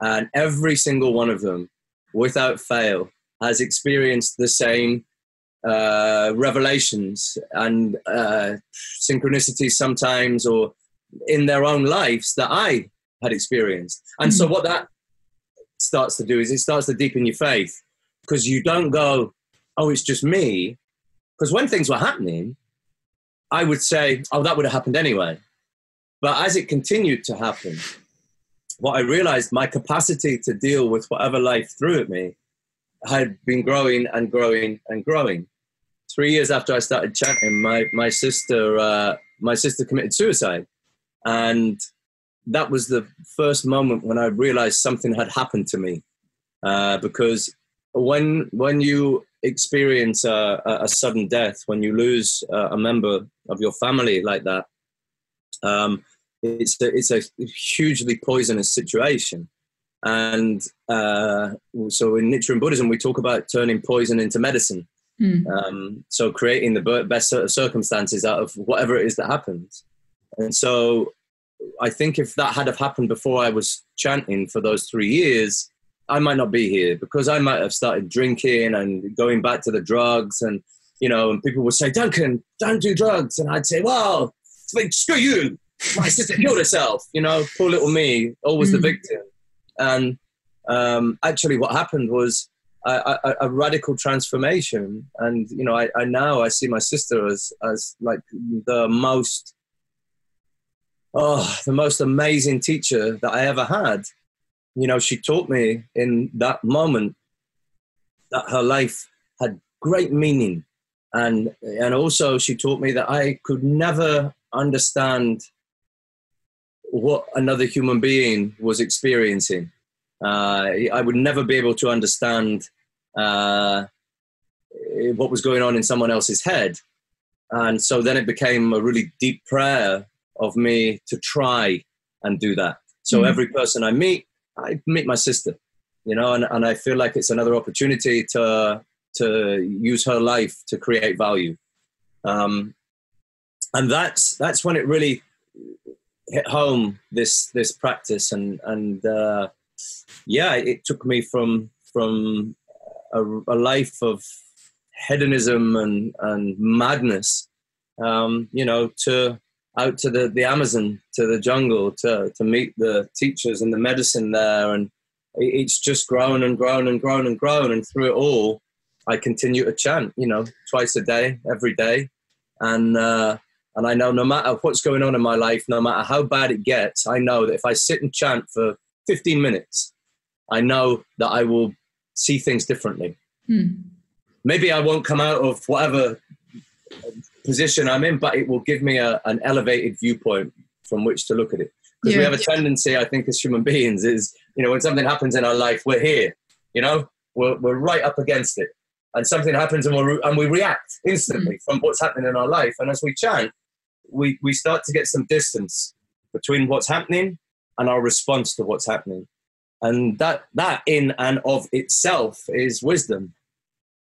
B: And every single one of them, without fail, has experienced the same uh, revelations and uh, synchronicities sometimes or in their own lives that I had experienced. And mm-hmm. so, what that starts to do is it starts to deepen your faith because you don't go, oh, it's just me. Because when things were happening, I would say, oh, that would have happened anyway. But as it continued to happen, what I realized my capacity to deal with whatever life threw at me had been growing and growing and growing. Three years after I started chanting, my, my sister uh, my sister committed suicide, and that was the first moment when I realized something had happened to me. Uh, because when when you experience a, a, sudden death, when you lose a member of your family like that, um, it's a, it's a hugely poisonous situation. And uh, so in Nichiren Buddhism, we talk about turning poison into medicine. Mm. Um, so creating the best circumstances out of whatever it is that happens. And so I think if that had have happened before I was chanting for those three years, I might not be here because I might have started drinking and going back to the drugs and you know, and people would say, Duncan, don't do drugs. And I'd say, well, screw you. My sister killed herself. You know, poor little me, always mm. the victim. And um, actually, what happened was a, a, a, radical transformation. And, you know, I, I now I see my sister as, as like the most, oh, the most amazing teacher that I ever had you know, she taught me in that moment that her life had great meaning. And, and also, she taught me that I could never understand what another human being was experiencing. Uh, I would never be able to understand uh, what was going on in someone else's head. And so then it became a really deep prayer of me to try and do that. So mm-hmm. every person I meet, I meet my sister, you know, and, and I feel like it's another opportunity to to use her life to create value. Um, and that's that's when it really hit home this this practice and and uh, yeah, it took me from from a, a life of hedonism and and madness, um, you know, to out to the, the Amazon, to the jungle, to, to meet the teachers and the medicine there. And it's just grown and grown and grown and grown. And through it all, I continue to chant, you know, twice a day, every day. And, uh, and I know no matter what's going on in my life, no matter how bad it gets, I know that if I sit and chant for 15 minutes, I know that I will see things differently. Hmm. Maybe I won't come out of whatever position I'm in, but it will give me a, an elevated viewpoint from which to look at it. Because yeah. we have a tendency, I think, as human beings, is you know when something happens in our life, we're here, you know, we're we're right up against it, and something happens and we and we react instantly mm. from what's happening in our life. And as we chant, we we start to get some distance between what's happening and our response to what's happening, and that that in and of itself is wisdom.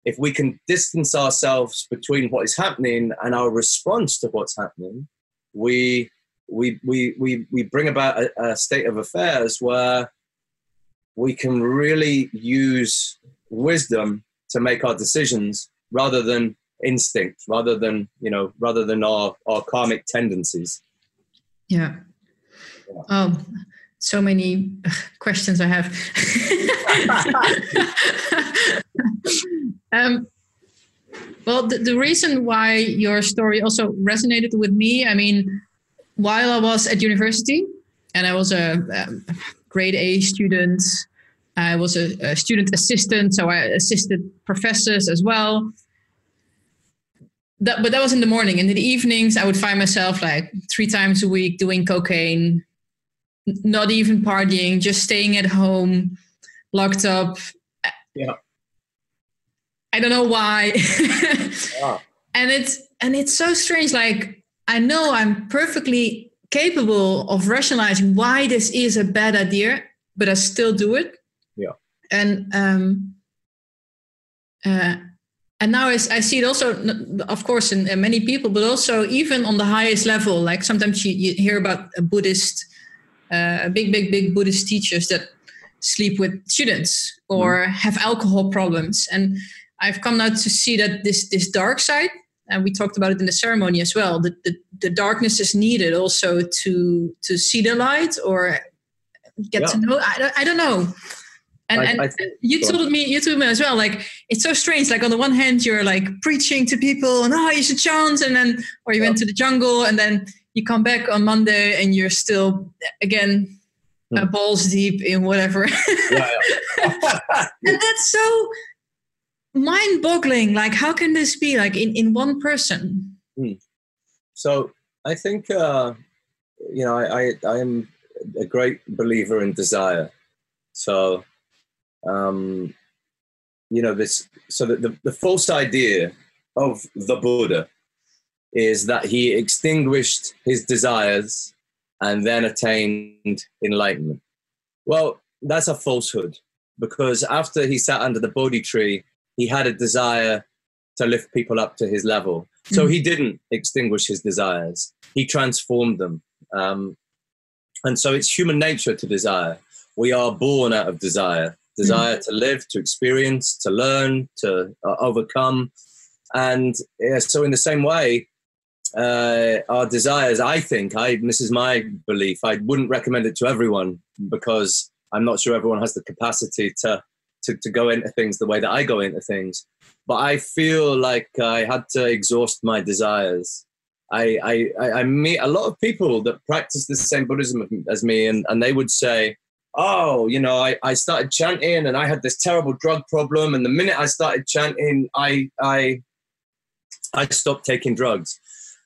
B: If we can distance ourselves between what is happening and our response to what's happening, we we we we, we bring about a, a state of affairs where we can really use wisdom to make our decisions rather than instinct, rather than you know, rather than our our karmic tendencies.
A: Yeah. yeah. Um, so many questions I have. [laughs] um, well, the, the reason why your story also resonated with me, I mean, while I was at university and I was a, a grade A student, I was a, a, student assistant, so I assisted professors as well. That, but that was in the morning. And in the evenings, I would find myself like three times a week doing cocaine, not even partying, just staying at home, locked up.
B: Yeah.
A: I don't know why. [laughs] yeah. And it's and it's so strange. Like I know I'm perfectly capable of rationalizing why this is a bad idea, but I still do it.
B: Yeah.
A: And um uh and now I, I see it also, of course, in, in, many people, but also even on the highest level. Like sometimes you, you hear about a Buddhist, uh, big, big, big Buddhist teachers that sleep with students or mm. have alcohol problems. And I've come now to see that this this dark side, and we talked about it in the ceremony as well. That the, the darkness is needed also to to see the light or get yeah. to know. I, I don't know. And, I, and I think, you told me, you told me as well. Like it's so strange. Like on the one hand, you're like preaching to people, and oh, you should chant, and then or you yeah. went to the jungle, and then you come back on Monday, and you're still again hmm. balls deep in whatever. Yeah, [laughs] and that's so mind boggling like how can this be like in, in one person
B: hmm. so i think uh you know I, I i am a great believer in desire so um you know this so that the, the false idea of the buddha is that he extinguished his desires and then attained enlightenment well that's a falsehood because after he sat under the bodhi tree he had a desire to lift people up to his level. So he didn't extinguish his desires, he transformed them. Um, and so it's human nature to desire. We are born out of desire desire mm. to live, to experience, to learn, to uh, overcome. And yeah, so, in the same way, uh, our desires, I think, I this is my belief. I wouldn't recommend it to everyone because I'm not sure everyone has the capacity to to, to go into things the way that I go into things. But I feel like I had to exhaust my desires. I, I, I meet a lot of people that practice the same Buddhism as me, and, and they would say, Oh, you know, I, I started chanting and I had this terrible drug problem. And the minute I started chanting, I, I, I stopped taking drugs.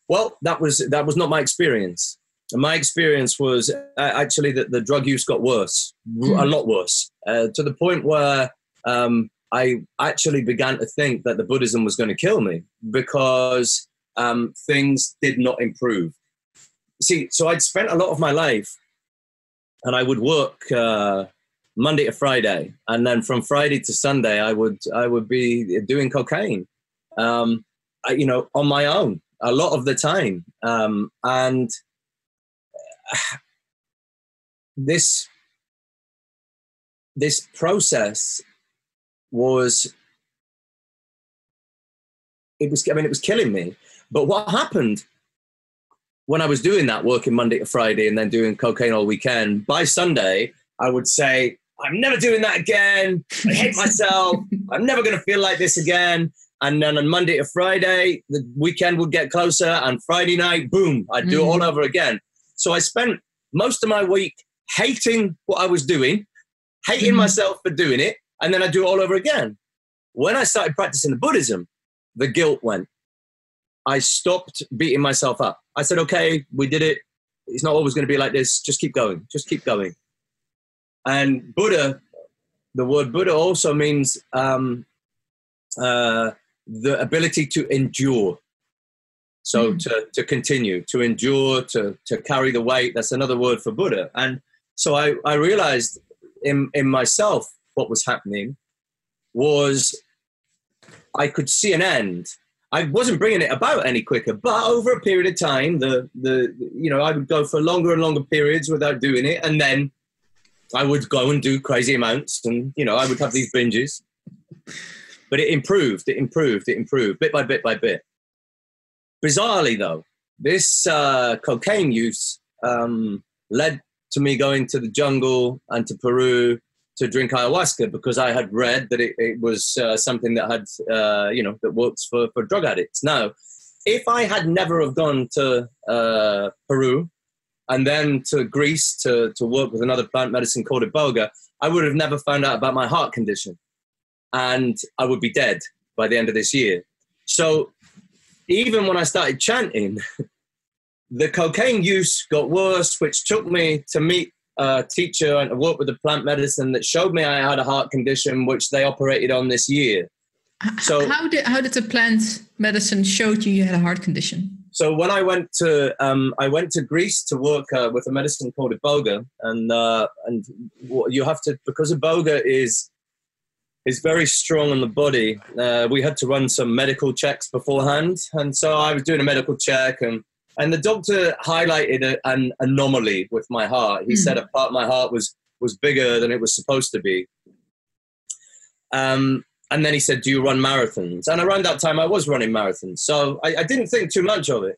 B: Well, that was, that was not my experience. And my experience was uh, actually that the drug use got worse, mm. a lot worse, uh, to the point where um, I actually began to think that the Buddhism was going to kill me because um, things did not improve. See, so I'd spent a lot of my life and I would work uh, Monday to Friday, and then from Friday to Sunday, I would I would be doing cocaine, um, I, you know, on my own a lot of the time, um, and [sighs] this this process was it was i mean it was killing me. But what happened when i was doing that working monday to friday and then doing cocaine all weekend by sunday i would say i'm never doing that again i hate [laughs] myself i'm never going to feel like this again and then on monday to friday the weekend would get closer and friday night boom i'd do mm. it all mm. over again so I spent most of my week hating what I was doing, hating mm-hmm. myself for doing it, and then I do it all over again. When I started practicing the Buddhism, the guilt went. I stopped beating myself up. I said, okay, we did it. It's not always going to be like this. Just keep going. Just keep going. And Buddha, the word Buddha also means um, uh, the ability to endure. So mm. to, to continue, to endure, to, to carry the weight, that's another word for Buddha. And so I, I realized in, in myself what was happening was I could see an end. I wasn't bringing it about any quicker, but over a period of time, the, the you know I would go for longer and longer periods without doing it, and then I would go and do crazy amounts, and you know I would have these binges. But it improved, it improved, it improved, bit by bit by bit. Bizarrely, though, this uh, cocaine use um, led to me going to the jungle and to Peru to drink ayahuasca because I had read that it, it was uh, something that had, uh, you know, that works for, for drug addicts. Now, if I had never have gone to uh, Peru and then to Greece to, to work with another plant medicine called Iboga, I would have never found out about my heart condition. And I would be dead by the end of this year. So even when I started chanting, [laughs] the cocaine use got worse, which took me to meet a teacher and to work with the plant medicine that showed me I had a heart condition, which they operated on this year.
A: So how did how did the plant medicine showed you you had a heart condition?
B: So when I went to um, I went to Greece to work uh, with a medicine called iboga, and uh, and you have to because iboga is is very strong on the body. Uh, we had to run some medical checks beforehand, and so I was doing a medical check, and and the doctor highlighted a, an anomaly with my heart. He mm. said a part of my heart was was bigger than it was supposed to be. Um, and then he said, "Do you run marathons?" And around that time, I was running marathons, so I, I didn't think too much of it.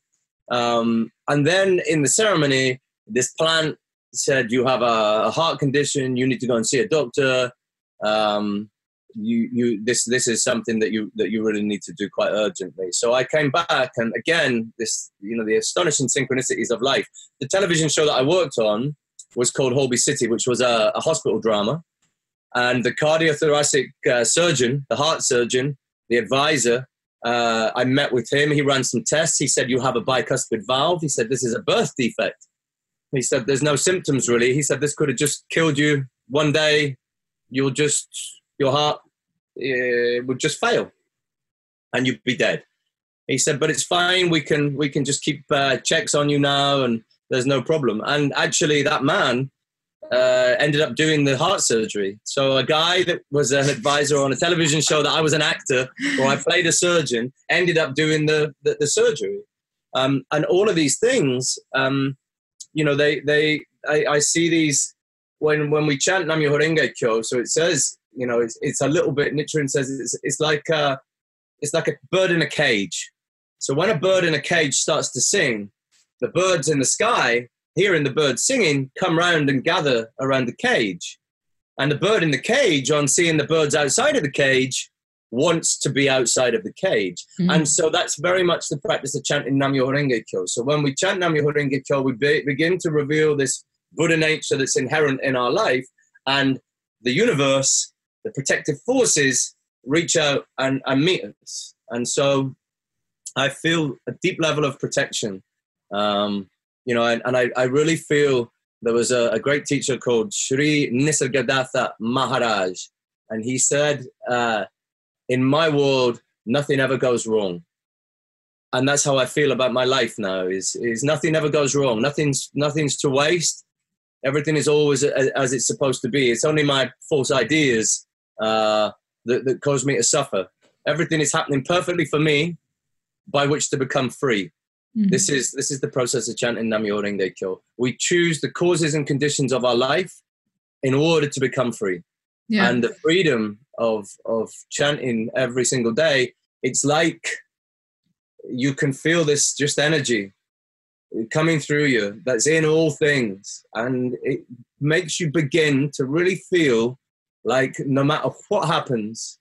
B: Um, and then in the ceremony, this plant said, "You have a, a, heart condition. You need to go and see a doctor." Um, you you this this is something that you that you really need to do quite urgently. So i came back and again this you know the astonishing synchronicities of life. The television show that i worked on was called holby city which was a, a hospital drama. And the cardiothoracic uh, surgeon the heart surgeon the advisor uh, i met with him. He ran some tests. He said you have a bicuspid valve. He said this is a birth defect. He said there's no symptoms really. He said this could have just killed you one day. You'll just your heart uh, would just fail and you'd be dead. He said, but it's fine. We can, we can just keep uh, checks on you now and there's no problem. And actually that man uh, ended up doing the heart surgery. So a guy that was an advisor on a television show that I was an actor or I played a surgeon ended up doing the, the, the surgery. Um, and all of these things, um, you know, they, they, I, I, see these when, when we chant Nam Myoho Renge Kyo. So it says, you know, it's, it's a little bit. Nichiren says it's, it's like a, it's like a bird in a cage. So when a bird in a cage starts to sing, the birds in the sky, hearing the bird singing, come round and gather around the cage. And the bird in the cage, on seeing the birds outside of the cage, wants to be outside of the cage. Mm-hmm. And so that's very much the practice of chanting Nam Myoho Renge Kyo. So when we chant Nam Myoho Renge Kyo, we be, begin to reveal this Buddha nature that's inherent in our life. And the universe the protective forces reach out and, and meet us. And so I feel a deep level of protection. Um, you know, and, and I, I really feel there was a, a great teacher called Sri Nisargadatta Maharaj, and he said, uh, "In my world, nothing ever goes wrong." And that's how I feel about my life now. Is is nothing ever goes wrong. Nothing's nothing's to waste. Everything is always as, as it's supposed to be. It's only my false ideas uh, that, that cause me to suffer. Everything is happening perfectly for me, by which to become free. Mm-hmm. This is this is the process of chanting Nam Myoho Renge Kyo. We choose the causes and conditions of our life in order to become free. Yeah. And the freedom of of chanting every single day, it's like you can feel this just energy coming through you that's in all things and it makes you begin to really feel like no matter what happens,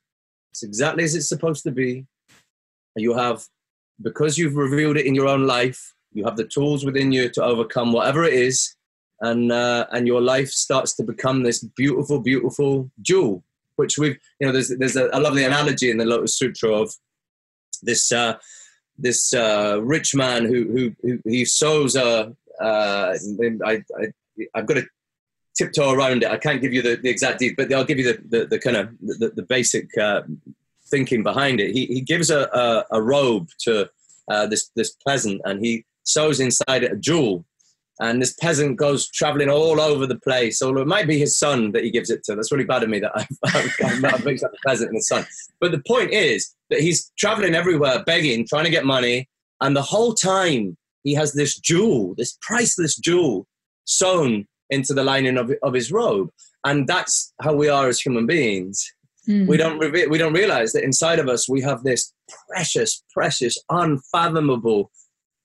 B: it's exactly as it's supposed to be. You have, because you've revealed it in your own life, you have the tools within you to overcome whatever it is, and uh, and your life starts to become this beautiful, beautiful jewel. Which we've, you know, there's there's a, a lovely analogy in the Lotus Sutra of this uh, this uh, rich man who who, who he sews a. Uh, I, I I've got to tiptoe around it. I can't give you the, the exact details, but I'll give you the, the, the kind of the, the basic uh, thinking behind it. He, he gives a, a, a robe to uh, this, this peasant and he sews inside it a jewel. And this peasant goes traveling all over the place. Or it might be his son that he gives it to. That's really bad of me that [laughs] I've mixed up the peasant and the son. But the point is that he's traveling everywhere, begging, trying to get money. And the whole time he has this jewel, this priceless jewel sewn into the lining of, of his robe. And that's how we are as human beings. Mm-hmm. We don't re- we don't realize that inside of us we have this precious, precious, unfathomable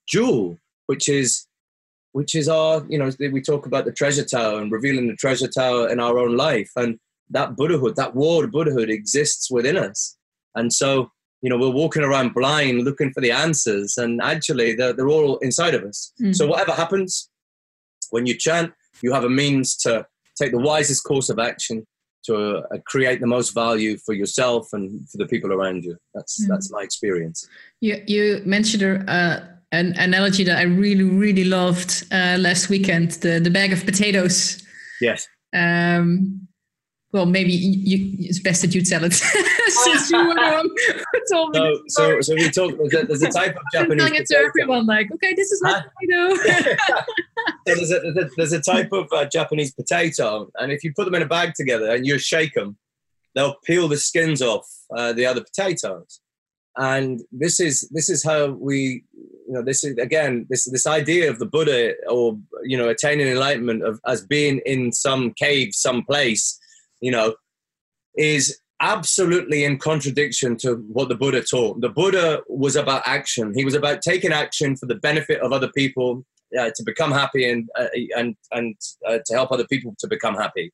B: jewel, which is which is our, you know, we talk about the treasure tower and revealing the treasure tower in our own life. And that Buddhahood, that word Buddhahood exists within us. And so, you know, we're walking around blind looking for the answers, and actually, they're, they're all inside of us. Mm-hmm. So, whatever happens, when you chant, you have a means to take the wisest course of action to uh, create the most value for yourself and for the people around you. That's mm-hmm. that's my experience.
A: You you mentioned uh, an analogy that I really really loved uh, last weekend the the bag of potatoes.
B: Yes.
A: Um, well, maybe you, it's best that you tell it [laughs] since you were
B: told me. So, so, so we talk. There's a, [laughs] type of Japanese.
A: telling it to everyone, like, okay, this is my potato. [laughs]
B: so there's a, there's a type of uh, Japanese potato, and if you put them in a bag together and you shake them, they'll peel the skins off uh, the other potatoes. And this is this is how we, you know, this is again this this idea of the Buddha or you know attaining enlightenment of as being in some cave, some place you know, is absolutely in contradiction to what the Buddha taught. The Buddha was about action. He was about taking action for the benefit of other people uh, to become happy and uh, and and uh, to help other people to become happy.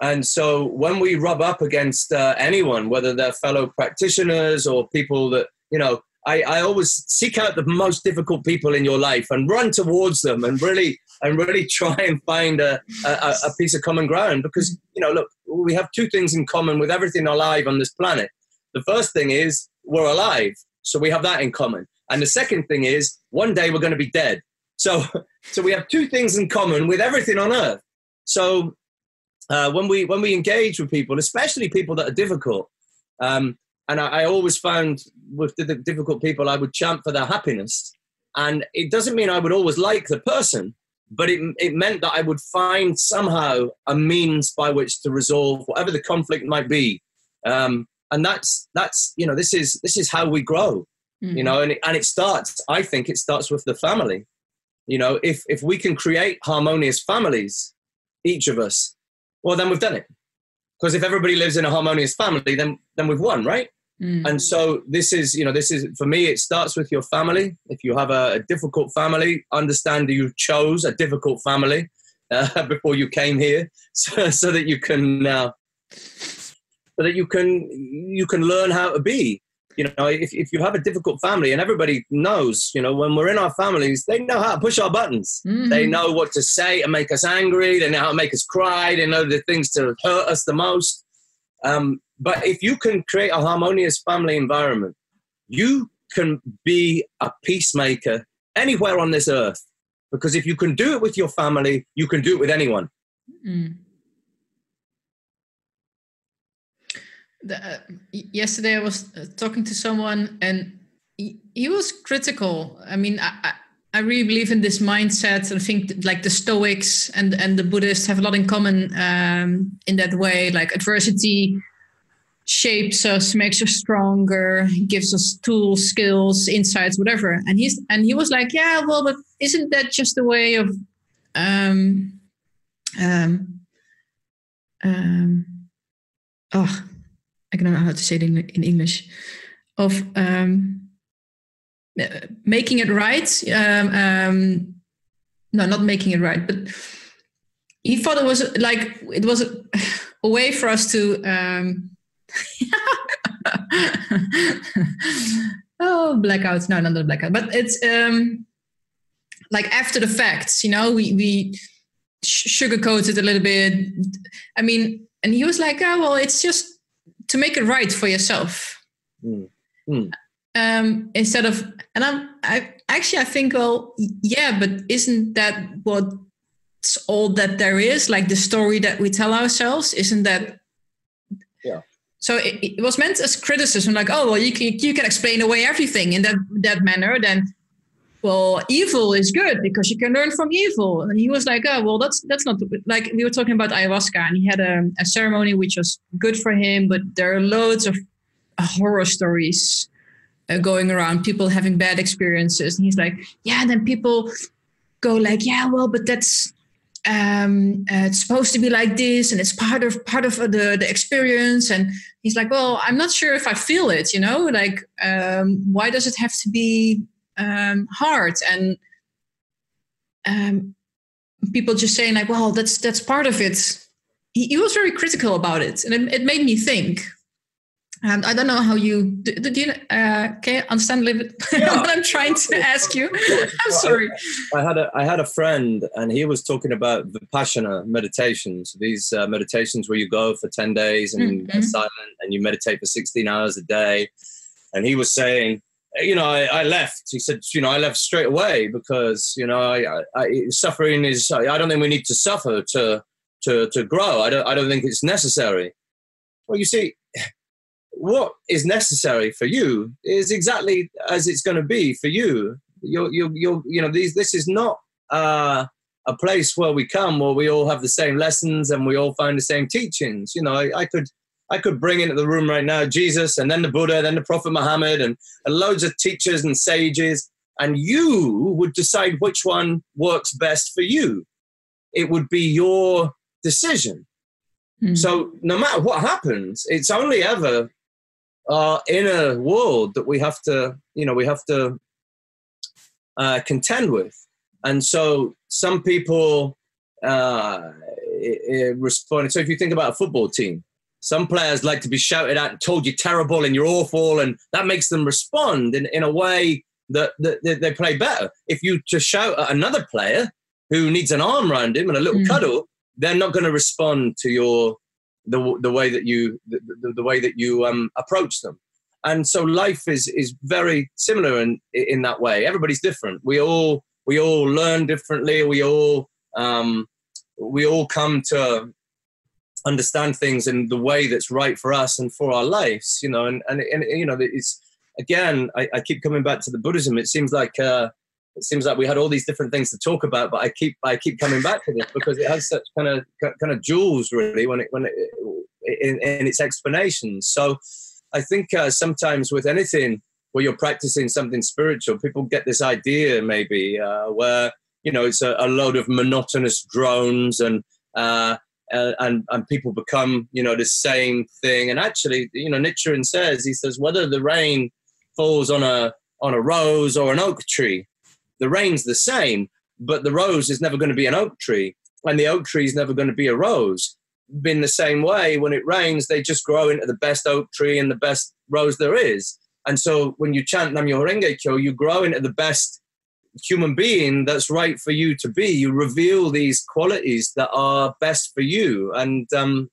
B: And so when we rub up against uh, anyone, whether they're fellow practitioners or people that you know I, I always seek out the most difficult people in your life and run towards them and really and really [laughs] try and find a, a, a piece of common ground because you know look we have two things in common with everything alive on this planet. The first thing is we're alive so we have that in common. And the second thing is one day we're going to be dead. So [laughs] so we have two things in common with everything on earth. So uh, when we when we engage with people especially people that are difficult um, and I, I, always found with the difficult people, I would chant for their happiness. And it doesn't mean I would always like the person, but it, it meant that I would find somehow a means by which to resolve whatever the conflict might be. Um, and that's that's you know this is this is how we grow, mm-hmm. you know, and it, and it starts. I think it starts with the family. You know, if if we can create harmonious families, each of us, well, then we've done it. Because if everybody lives in a harmonious family, then then we've won, right? Mm. And so this is, you know, this is for me. It starts with your family. If you have a, a difficult family, understand you chose a difficult family uh, [laughs] before you came here, [laughs] so, so that you can, uh, so that you can, you can learn how to be. You know, if, if you have a difficult family, and everybody knows, you know, when we're in our families, they know how to push our buttons. Mm-hmm. They know what to say and make us angry. They know how to make us cry. They know the things to hurt us the most. Um, but if you can create a harmonious family environment, you can be a peacemaker anywhere on this earth. Because if you can do it with your family, you can do it with anyone. Mm.
A: The, uh, yesterday, I was uh, talking to someone, and he, he was critical. I mean, I, I really believe in this mindset. I think like the Stoics and and the Buddhists have a lot in common um, in that way. Like adversity shapes us, makes us stronger, gives us tools, skills, insights, whatever. And he's and he was like, yeah, well, but isn't that just a way of um um um oh I don't know how to say it in, in English of um making it right. Um, um no, not making it right, but he thought it was like it was a, way for us to um [laughs] oh, blackouts. No, not the blackout, but it's um, like after the facts, you know, we, we sugarcoat it a little bit. I mean, and he was like, oh, well, it's just to make it right for yourself. Mm. Mm. Um, instead of, and I'm, I actually, I think, well, yeah, but isn't that what all that there is? Like the story that we tell ourselves, isn't that yeah so it, it, was meant as criticism, like, oh well, you can you can explain away everything in that that manner. Then, well, evil is good because you can learn from evil. And he was like, oh well, that's that's not like we were talking about ayahuasca, and he had a, a ceremony which was good for him, but there are loads of horror stories uh, going around, people having bad experiences, and he's like, yeah, and then people go like, yeah, well, but that's um, uh, it's supposed to be like this and it's part of part of the, the experience and he's like well i'm not sure if i feel it you know like um, why does it have to be um, hard and
C: um, people just saying like, "Well, that's that's part of it." He, he was very critical about it, and it, it made me think. And I don't know how you do. do you uh, can you understand a little bit [laughs] yeah. what I'm trying to [laughs] ask you? I'm sorry.
B: I, I, had a I had a friend, and he was talking about vipassana meditations. These uh, meditations where you go for ten days and mm-hmm. silent, and you meditate for 16 hours a day. And he was saying, you know, I, I, left. He said, you know, I left straight away because you know, I, I, suffering is. I don't think we need to suffer to to to grow. I don't. I don't think it's necessary. Well, you see what is necessary for you is exactly as it's going to be for you. You're, you're, you're, you know, these, this is not uh, a place where we come where we all have the same lessons and we all find the same teachings. You know, I, I could, I could bring into the room right now Jesus and then the Buddha, then the Prophet Muhammad, and, and loads of teachers and sages, and you would decide which one works best for you. It would be your decision. Mm. So no matter what happens, it's only ever our inner world that we have to, you know, we have to uh, contend with. And so some people uh, respond. So if you think about a football team, some players like to be shouted at, and told you're terrible and you're awful, and that makes them respond in, in a way that, that, that they play better. If you just shout at another player who needs an arm around him and a little mm. cuddle, they're not going to respond to your the the way that you the, the, the way that you um, approach them. And so life is is very similar in in that way. Everybody's different. We all we all learn differently. We all um, we all come to understand things in the way that's right for us and for our lives. You know, and and, and you know, it's again. I, I keep coming back to the Buddhism. It seems like. Uh, it seems like we had all these different things to talk about, but I keep I keep coming back to this because it has such kind of kind of jewels really when it when it, in, in its explanations. So I think uh, sometimes with anything where you're practicing something spiritual, people get this idea maybe uh, where you know it's a, a, load of monotonous drones and. Uh, and and people become you know the same thing and actually you know Nichiren says he says whether the rain falls on a on a rose or an oak tree the rain's the same, but the rose is never going to be an oak tree, and the oak tree is never going to be a rose. In the same way, when it rains, they just grow into the best oak tree and the best rose there is. And so when you chant Nam Myoho Renge Kyo, you grow into the best human being that's right for you to be. You reveal these qualities that are best for you. And um,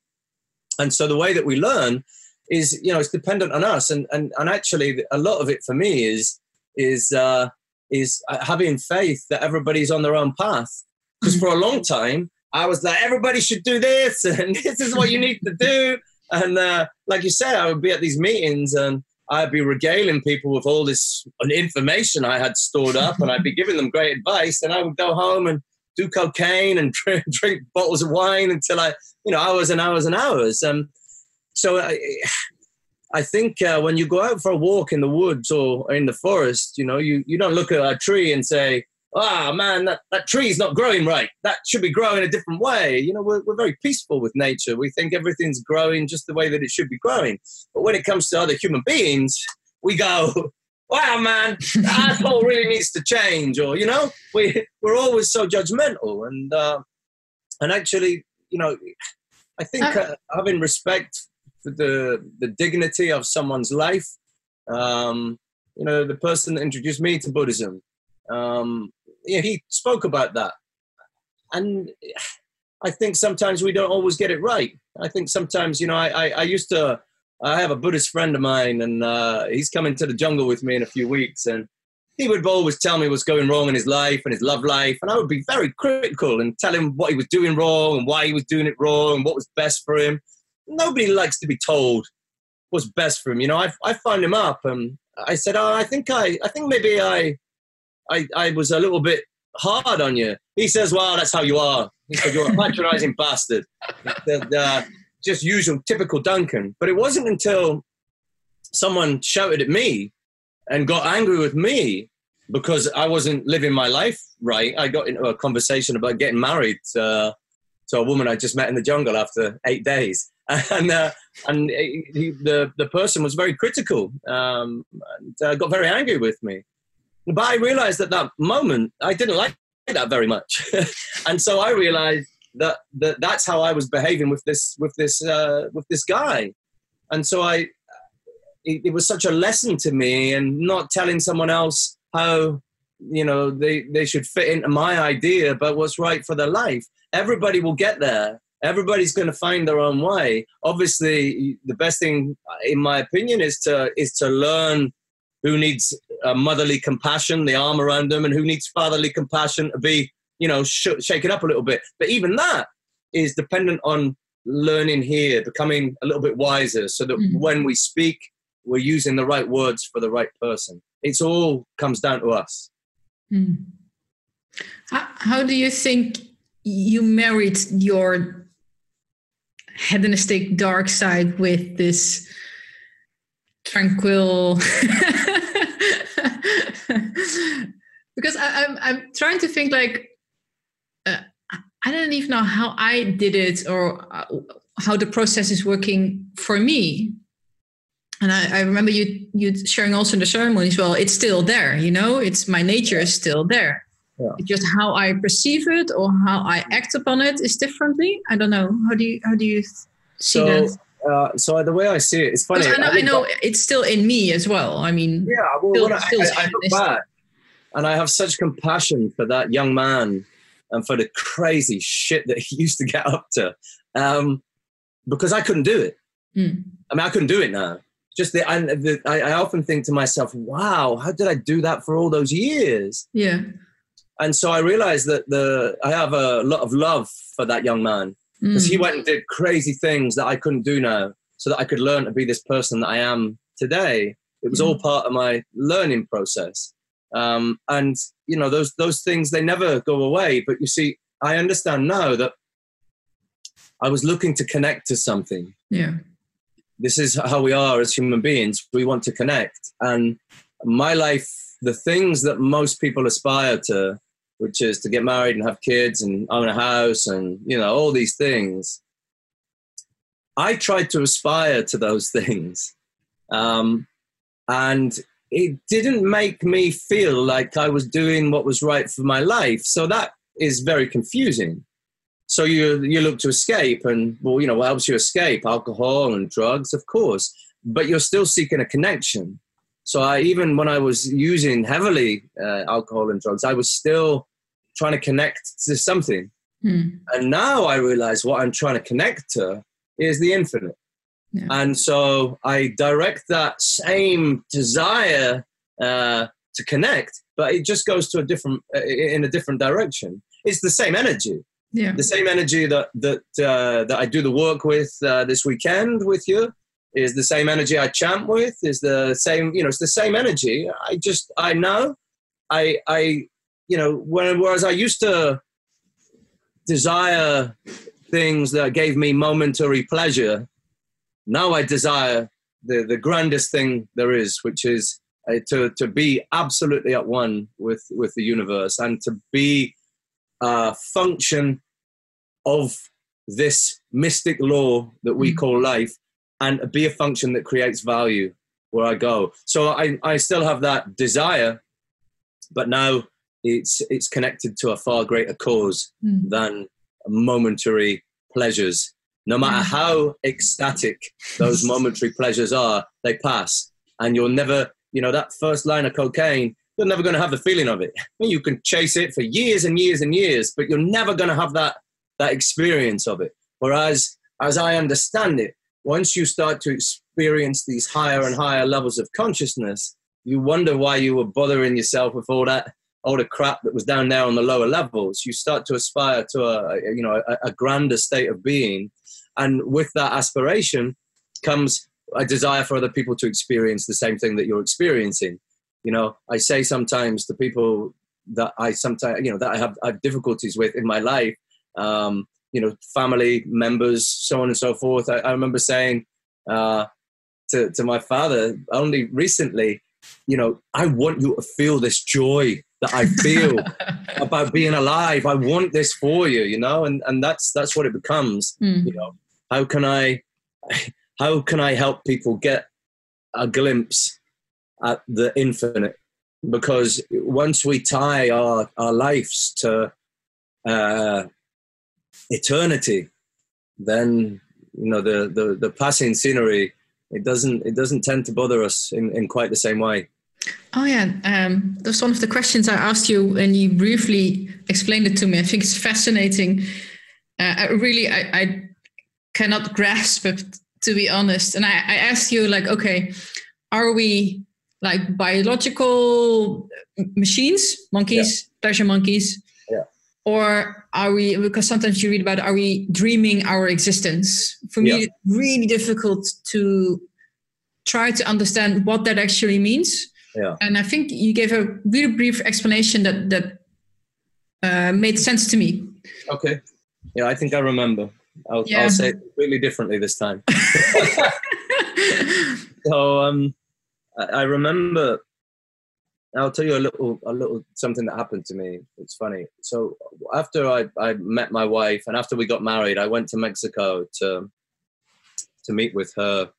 B: and so the way that we learn is, you know, it's dependent on us. And and and actually, a lot of it for me is is uh, is uh, having faith that everybody's on their own path. Because for a [laughs] long time, I was like, everybody should do this, [laughs] and this is what you need to do. And uh, like you said, I would be at these meetings and I'd be regaling people with all this information I had stored up, and I'd be giving them great advice. And I would go home and do cocaine and [laughs] drink, drink bottles of wine until I, you know, hours and hours and hours. Um, so I, I think uh, when you go out for a walk in the woods or in the forest, you know, you, you don't look at a tree and say, ah, oh, man, that, that tree's not growing right. That should be growing a different way. You know, we're, we're very peaceful with nature. We think everything's growing just the way that it should be growing. But when it comes to other human beings, we go, [laughs] wow, man, that asshole really needs to change. Or, you know, we, we're always so judgmental. And, uh, and actually, you know, I think uh, having respect the the dignity of someone's life. Um, you know, the person that introduced me to Buddhism, um, yeah, he spoke about that, and I think sometimes we don't always get it right. I think sometimes, you know, I I, I used to. I have a Buddhist friend of mine, and uh, he's coming to the jungle with me in a few weeks, and he would always tell me what's going wrong in his life and his love life, and I would be very critical and tell him what he was doing wrong and why he was doing it wrong and what was best for him nobody likes to be told what's best for him. You know, I, I phoned him up and I said, oh, I think I, I think maybe I, I, I was a little bit hard on you. He says, well, that's how you are. He said, you're a patronizing [laughs] bastard. Uh, just usual, typical Duncan. But it wasn't until someone shouted at me and got angry with me because I wasn't living my life right. I got into a conversation about getting married uh, to a woman I just met in the jungle after eight days. [laughs] and uh, and he, the the person was very critical um, and uh, got very angry with me. But I realized at that moment I didn't like that very much. [laughs] and so I realized that, that that's how I was behaving with this with this uh, with this guy. And so I it, it was such a lesson to me and not telling someone else how you know they they should fit into my idea but what's right for their life everybody will get there everybody's going to find their own way obviously the best thing in my opinion is to is to learn who needs motherly compassion the arm around them and who needs fatherly compassion to be you know sh- shaken up a little bit but even that is dependent on learning here becoming a little bit wiser so that mm-hmm. when we speak we're using the right words for the right person it's all comes down to us
C: hmm. how, how do you think you married your hedonistic dark side with this tranquil [laughs] because I, am I'm, I'm trying to think like uh, I don't even know how I did it or uh, how the process is working for me and I, I, remember you you sharing also in the ceremonies. Well, it's still there, you know. It's my nature is still there. Yeah. It's just how I perceive it or how I act upon it is differently. I don't know. How do you how do you see
B: so,
C: that?
B: Uh, so the way I see it, it's funny.
C: I know, I, I know back, it's still in me as well. I mean,
B: yeah. Well, still, I, still I, I look back, and I have such compassion for that young man and for the crazy shit that he [laughs] used to get up to, um, because I couldn't do it. Mm. I mean, I couldn't do it now just the, I, the, I, often think to myself, wow, how did I do that for all those years?
C: Yeah.
B: And so I realized that the I have a lot of love for that young man because mm. he went and did crazy things that I couldn't do now, so that I could learn to be this person that I am today. It was mm. all part of my learning process, um, and you know those those things they never go away. But you see, I understand now that I was looking to connect to something.
C: Yeah
B: this is how we are as human beings. We want to connect. And my life, the things that most people aspire to, which is to get married and have kids and own a house and, you know, all these things. I tried to aspire to those [laughs] things. Um, and it didn't make me feel like I was doing what was right for my life. So that is very confusing. So you you look to escape, and well, you know what helps you escape? Alcohol and drugs, of course. But you're still seeking a connection. So I even when I was using heavily uh, alcohol and drugs, I was still trying to connect to something. Hmm. And now I realize what I'm trying to connect to is the infinite. Yeah. And so I direct that same desire uh, to connect, but it just goes to a different uh, in a different direction. It's the same energy
C: yeah.
B: the same energy that that uh, that I do the work with uh, this weekend with you is the same energy I chant with is the same you know it's the same energy I just I know I I you know when whereas I used to desire things that gave me momentary pleasure now I desire the the grandest thing there is which is uh, to to be absolutely at one with with the universe and to be a function of this mystic law that we mm. call life and be a function that creates value where I go. So I, I still have that desire, but now it's it's connected to a far greater cause mm. than momentary pleasures. No matter mm. how ecstatic those [laughs] momentary pleasures are, they pass. And you'll never, you know, that first line of cocaine, you're never going to have the feeling of it. You can chase it for years and years and years, but you're never going to have that that experience of it. Whereas, as I understand it, once you start to experience these higher and higher levels of consciousness, you wonder why you were bothering yourself with all that all the crap that was down there on the lower levels. You start to aspire to a you know a, a grander state of being, and with that aspiration comes a desire for other people to experience the same thing that you're experiencing. You know, I say sometimes to people that I sometimes you know that I have, I have difficulties with in my life um, you know, family members, so on and so forth. I, I remember saying uh, to, to my father only recently, you know, I want you to feel this joy that I feel [laughs] about being alive. I want this for you, you know, and, and that's that's what it becomes. Mm. You know, how can I how can I help people get a glimpse at the infinite because once we tie our, our lives to uh, eternity, then you know the, the, the passing scenery it doesn't it doesn't tend to bother us in, in quite the same way.
C: Oh yeah, um, that's one of the questions I asked you, and you briefly explained it to me. I think it's fascinating. Uh, I really, I, I cannot grasp it to be honest. And I, I asked you, like, okay, are we like biological machines, monkeys, yeah. pleasure monkeys? Or are we, because sometimes you read about, are we dreaming our existence? For me, yeah. it's really difficult to try to understand what that actually means.
B: Yeah.
C: And I think you gave a really brief explanation that, that uh, made sense to me.
B: Okay. Yeah, I think I remember. I'll, yeah. I'll say it completely differently this time. [laughs] so um, I, I remember. I'll tell you a little, a little something that happened to me. It's funny. So after I, I met my wife and after we got married, I went to Mexico to to meet with her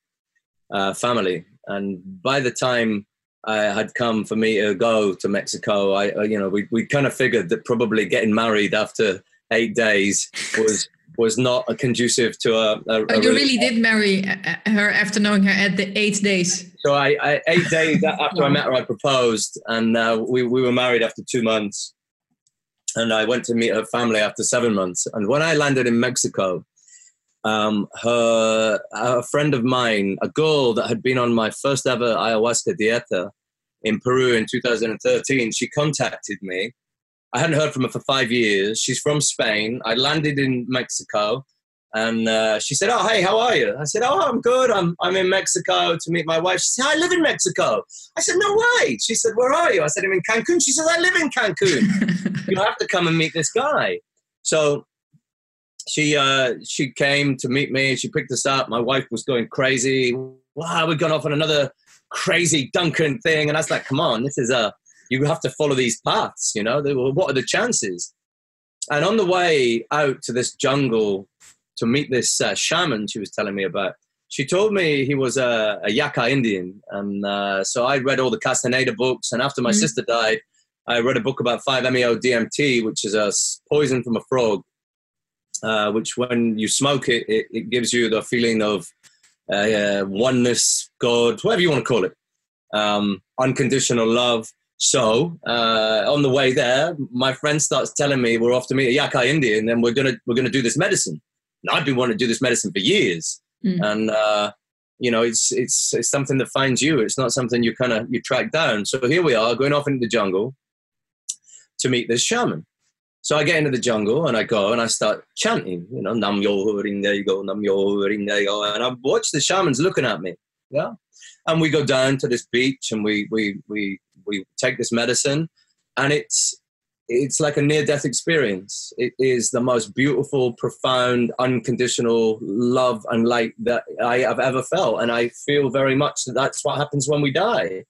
B: uh, family. And by the time I had come for me to go to Mexico, I, you know, we we kind of figured that probably getting married after eight days was was not a conducive to a. a,
C: a you really did marry uh, uh, her after knowing her at the eight days.
B: So I, I eight days [laughs] after I met her, I proposed, and uh, we we were married after two months. And I went to meet her family after seven months. And when I landed in Mexico, um, her a friend of mine, a girl that had been on my first ever ayahuasca dieta in Peru in 2013, she contacted me I hadn't heard from her for five years. She's from Spain. I landed in Mexico, and uh, she said, "Oh, hey, how are you?" I said, "Oh, I'm good. I'm I'm in Mexico to meet my wife." She said, "I live in Mexico." I said, "No way." She said, "Where are you?" I said, "I'm in Cancun." She says, "I live in Cancun. [laughs] you have to come and meet this guy." So she uh, she came to meet me. She picked us up. My wife was going crazy. Wow, we've gone off on another crazy Duncan thing, and I was like, "Come on, this is a." you have to follow these paths. You know, what are the chances? And on the way out to this jungle to meet this uh, shaman she was telling me about, she told me he was a, a Yaqui Indian. And uh, so I read all the Castaneda books. And after my mm-hmm. sister died, I read a book about 5-MeO DMT, which is a poison from a frog, uh, which when you smoke it, it, it, gives you the feeling of uh, oneness, God, whatever you want to call it, um, unconditional love. So uh, on the way there, my friend starts telling me we're off to meet a Yaqui Indian, and we're gonna we're gonna do this medicine. And I've been wanting to do this medicine for years, mm. and uh, you know it's it's it's something that finds you. It's not something you kind of you track down. So here we are going off into the jungle to meet this shaman. So I get into the jungle and I go and I start chanting, you know, Nam Myoho Renge Kyo, Nam Myoho Renge Kyo. And I watch the shamans looking at me. Yeah. And we go down to this beach and we we we we take this medicine, and it's it's like a near death experience. It is the most beautiful, profound, unconditional love and light that I have ever felt. And I feel very much that that's what happens when we die.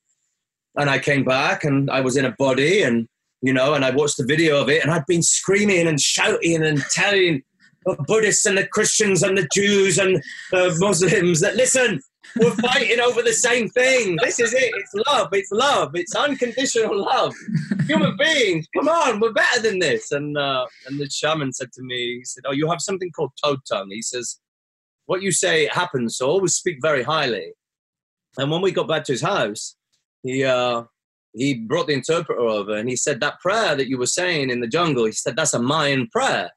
B: And I came back and I was in a body and, you know, and I watched the video of it and I'd been screaming and shouting and telling the Buddhists and the Christians and the Jews and the Muslims that, listen, we're fighting over the same thing. This is it. It's love. It's love. It's unconditional love. Human beings, come on, we're better than this. And uh, and the shaman said to me, he said, "Oh, you have something called toad tongue." He says, "What you say happens. So always speak very highly." And when we got back to his house, he uh, he brought the interpreter over and he said that prayer that you were saying in the jungle. He said that's a Mayan prayer.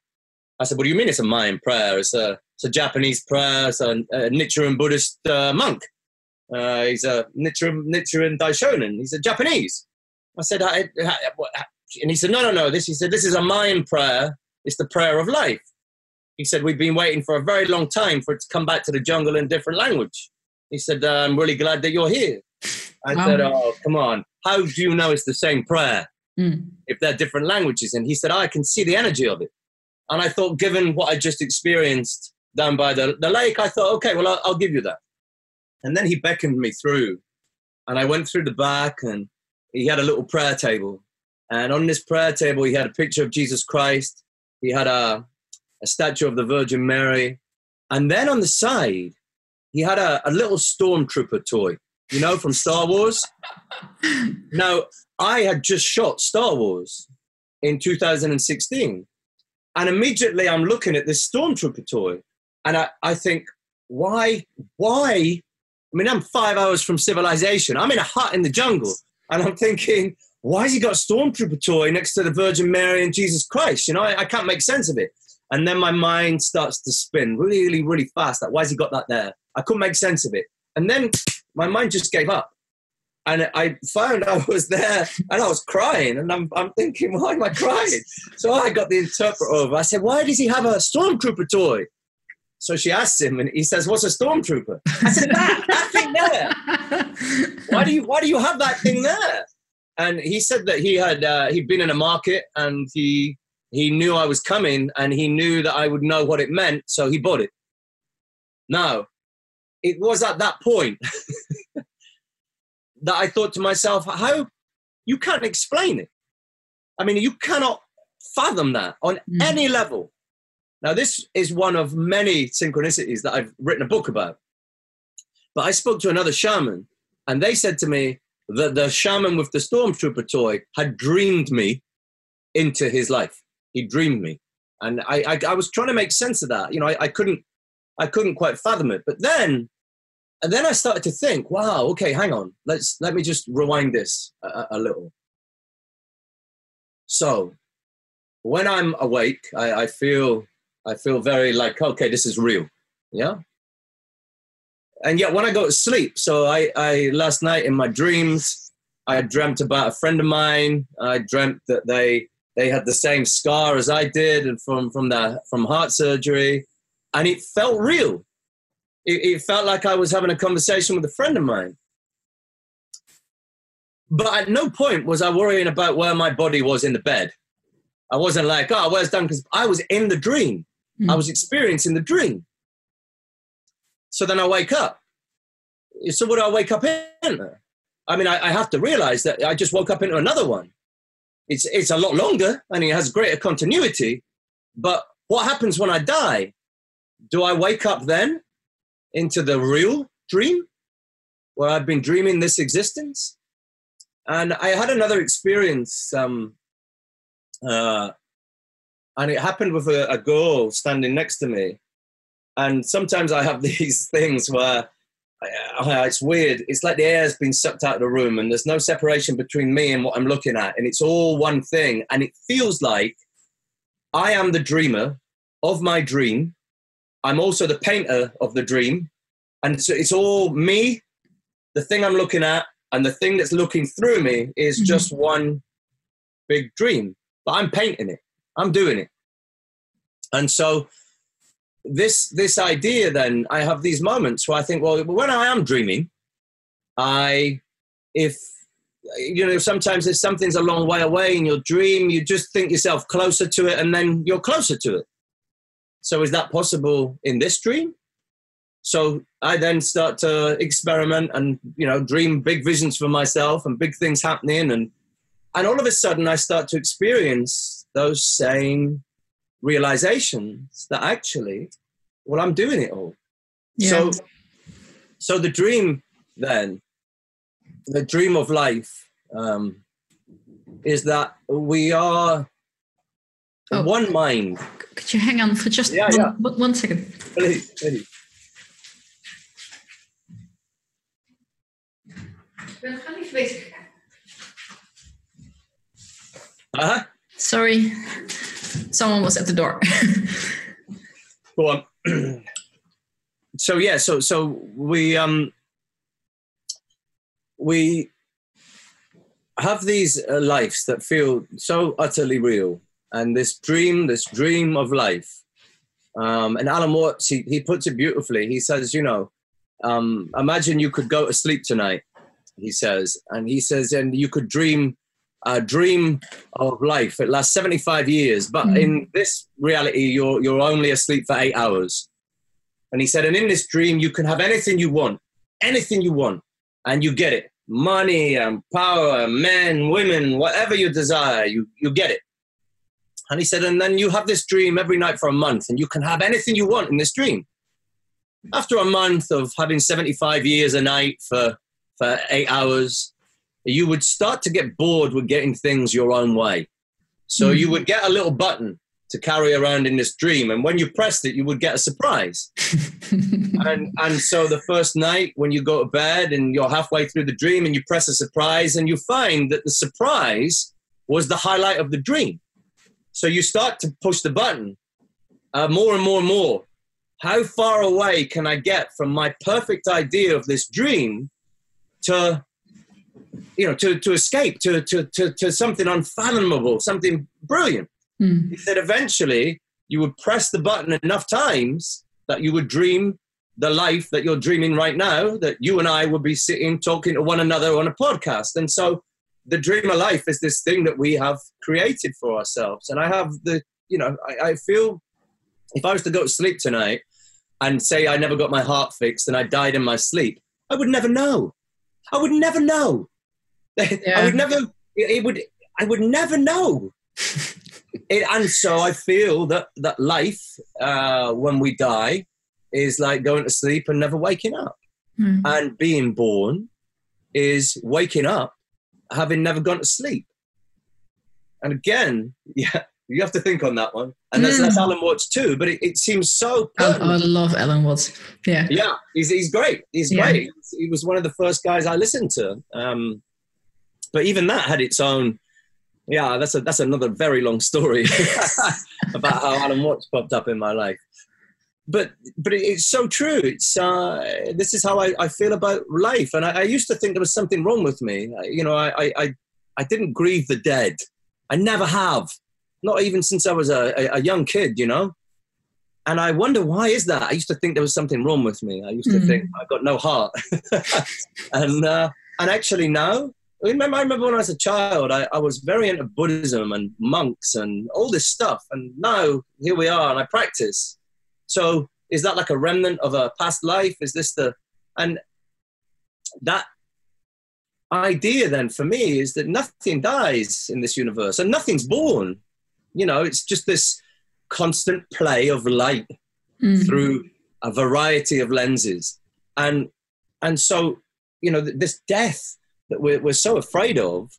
B: I said, "What do you mean it's a Mayan prayer? It's a it's a Japanese prayer. It's a, a Nichiren Buddhist uh, monk. Uh, he's a Nichiren, Nichiren Daishonin. He's a Japanese. I said, I, I, and he said, no, no, no. This, he said, this is a Mayan prayer. It's the prayer of life. He said, we've been waiting for a very long time for it to come back to the jungle in different language. He said, uh, I'm really glad that you're here. I wow. said, oh, come on. How do you know it's the same prayer mm. if they're different languages? And he said, I can see the energy of it. And I thought, given what I just experienced down by the, the lake, I thought, okay, well, I'll, I'll give you that. And then he beckoned me through. And I went through the back, and he had a little prayer table. And on this prayer table, he had a picture of Jesus Christ. He had a, a statue of the Virgin Mary. And then on the side, he had a, a little stormtrooper toy, you know, from Star Wars. [laughs] now, I had just shot Star Wars in 2016. And immediately I'm looking at this Stormtrooper toy and I, I think, why, why? I mean, I'm five hours from civilization. I'm in a hut in the jungle. And I'm thinking, why has he got a Stormtrooper toy next to the Virgin Mary and Jesus Christ? You know, I, I can't make sense of it. And then my mind starts to spin really, really fast. Like, why has he got that there? I couldn't make sense of it. And then my mind just gave up. And I found [laughs] I was there and I was crying. And I'm, I'm thinking, why am I crying? So I got the interpreter over. I said, why does he have a Stormtrooper toy? So she asks him, and he says, "What's a stormtrooper?" I said, "That, that thing there. [laughs] Why do you why do you have that thing there?" And he said that he had uh, he'd been in a market and he he knew I was coming and he knew that I would know what it meant, so he bought it. Now, it was at that point [laughs] that I thought to myself, how you can't explain it. I mean, you cannot fathom that on mm. any level. Now, this is one of many synchronicities that I've written a book about. But I spoke to another shaman, and they said to me that the shaman with the stormtrooper toy had dreamed me into his life. He dreamed me, and I, I, I was trying to make sense of that. You know, I, I couldn't, I couldn't quite fathom it. But then, and then I started to think, wow, okay, hang on, let's let me just rewind this a, a little. So, when I'm awake, I, I feel I feel very like, okay, this is real. Yeah. And yet when I go to sleep, so I, I last night in my dreams, I dreamt about a friend of mine. I dreamt that they they had the same scar as I did and from from the from heart surgery. And it felt real. It, it felt like I was having a conversation with a friend of mine. But at no point was I worrying about where my body was in the bed. I wasn't like, oh, where's Dan? Because I was in the dream. Mm. I was experiencing the dream. So then I wake up. So what do I wake up in? I mean, I, I have to realize that I just woke up into another one. It's, it's a lot longer and it has greater continuity. But what happens when I die? Do I wake up then into the real dream where I've been dreaming this existence? And I had another experience um, uh, and it happened with a, a girl standing next to me. And sometimes I have [laughs] these things where uh, it's weird. It's like the air's been sucked out of the room, and there's no separation between me and what I'm looking at, and it's all one thing. And it feels like I am the dreamer of my dream. I'm also the painter of the dream, and so it's all me, the thing I'm looking at, and the thing that's looking through me is mm-hmm. just one big dream. But I'm painting it. I'm doing it. And so this this idea then I have these moments where I think, well, when I am dreaming, I if you know sometimes if something's a long way away in your dream, you just think yourself closer to it and then you're closer to it. So is that possible in this dream? So I then start to experiment and you know dream big visions for myself and big things happening and and all of a sudden I start to experience those same realizations that actually, well, I'm doing it all. Yeah. So, so the dream then, the dream of life, um, is that we are oh. one mind.
C: Could you hang on for just yeah, one, yeah. one second?
B: Please, please.
C: Uh-huh. Sorry, someone was at the door. [laughs]
B: On. [clears throat] so yeah, so so we um we have these uh, lives that feel so utterly real, and this dream, this dream of life. Um, and Alan Watts, he, he puts it beautifully. He says, you know, um, imagine you could go to sleep tonight. He says, and he says, and you could dream a dream of life. It lasts 75 years, but mm. in this reality, you're, you're only asleep for eight hours. And he said, and in this dream, you can have anything you want, anything you want, and you get it. Money and power, men, women, whatever you desire, you, you get it. And he said, and then you have this dream every night for a month, and you can have anything you want in this dream. After a month of having 75 years a night for, for eight hours, you would start to get bored with getting things your own way. So mm. you would get a little button to carry around in this dream. And when you pressed it, you would get a surprise. [laughs] and, and so the first night when you go to bed and you're halfway through the dream and you press a surprise and you find that the surprise was the highlight of the dream. So you start to push the button uh, more and more and more. How far away can I get from my perfect idea of this dream to you know, to, to escape to, to, to, to something unfathomable, something brilliant. Mm. He said eventually you would press the button enough times that you would dream the life that you're dreaming right now, that you and I would be sitting talking to one another on a podcast. And so the dream of life is this thing that we have created for ourselves. And I have the, you know, I, I feel if I was to go to sleep tonight and say I never got my heart fixed and I died in my sleep, I would never know. I would never know. Yeah. I would never. It would. I would never know. [laughs] it, and so I feel that that life, uh, when we die, is like going to sleep and never waking up, mm. and being born is waking up, having never gone to sleep. And again, [laughs] yeah, you have to think on that one. And that's, mm. that's Alan Watts too, but it, it seems so.
A: I, I, love Alan Watts. Yeah.
B: Yeah, he's, he's great. He's yeah. great. He was one of the first guys I listened to. Um, but even that had its own. Yeah, that's a that's another very long story [laughs] about how Alan Watts popped up in my life. But but it's so true. It's uh, this is how I, I feel about life, and I, I used to think there was something wrong with me. You know, I I I didn't grieve the dead. I never have not even since I was a, a, a, young kid, you know. And I wonder why is that? I used to think there was something wrong with me. I used to mm. think I got no heart, [laughs] and uh, and actually now, I remember, I remember when I was a child, I, I was very into Buddhism and monks and all this stuff. And now here we are, and I practice. So is that like a remnant of a past life? Is this the and that idea then for me is that nothing dies in this universe and nothing's born you know, it's just this constant play of light mm. through a variety of lenses. And, and so, you know, this death that we're, we're so afraid of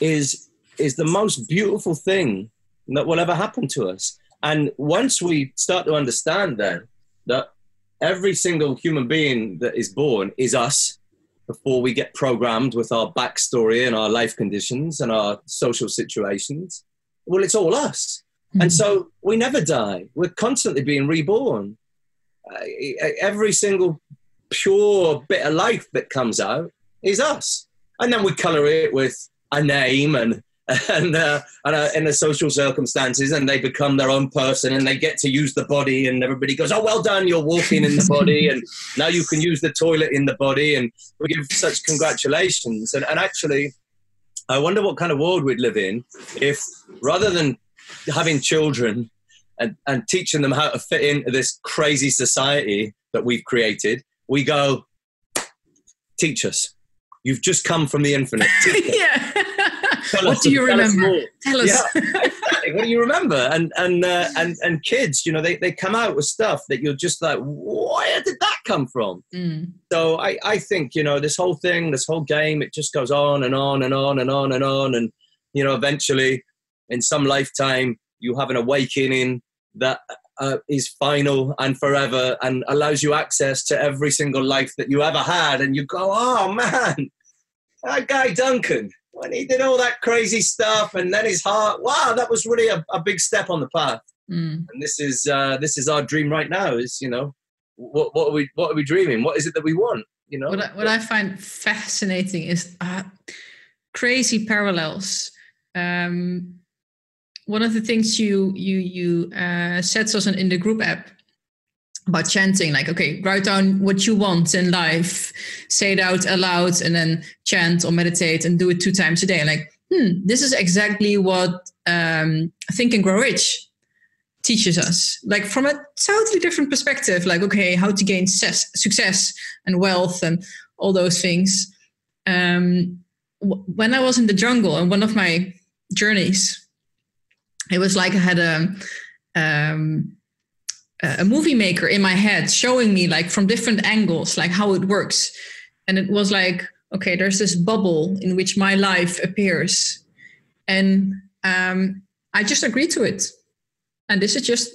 B: is, is the most beautiful thing that will ever happen to us. And once we start to understand then that every single human being that is born is us before we get programmed with our backstory and our life conditions and our social situations, well, it's all us. Mm-hmm. And so we never die. We're constantly being reborn. Uh, every single pure bit of life that comes out is us. And then we color it with a name and [laughs] and, uh, and uh, in the social circumstances, and they become their own person, and they get to use the body, and everybody goes, "Oh, well done! You're walking in the body, [laughs] and now you can use the toilet in the body." And we give such congratulations. And, and actually, I wonder what kind of world we'd live in if rather than having children and, and teaching them how to fit into this crazy society that we've created, we go, teach us. You've just come from the infinite. [laughs]
A: yeah. what do you tell remember? Us tell us.
B: Yeah, [laughs] exactly. What do you remember? And and uh, and and kids, you know, they, they come out with stuff that you're just like, where did that come from? Mm. So I, I think, you know, this whole thing, this whole game, it just goes on and on and on and on and on. And, you know, eventually in some lifetime, you have an awakening that uh, is final and forever and allows you access to every single life that you ever had. And you go, oh man, that guy Duncan, when he did all that crazy stuff and then his heart, wow, that was really a, a big step on the path. Mm. And this is uh, this is our dream right now. Is you know, what what are we what are we dreaming? What is it that we want? You know,
A: what I, what I find fascinating is uh, crazy parallels. Um, one of the things you you you uh, said us in the group app about chanting like okay write down what you want in life say it out aloud and then chant or meditate and do it two times a day. Like hmm this is exactly what um, think and grow rich teaches us. Like from a totally different perspective like okay how to gain success, success and wealth and all those things. Um, w- when i was in the jungle and one of my journeys it was like i had a um, a movie maker in my head showing me like from different angles like how it works and it was like okay, there's this bubble in which my life appears, and um, I just agree to it, and this is just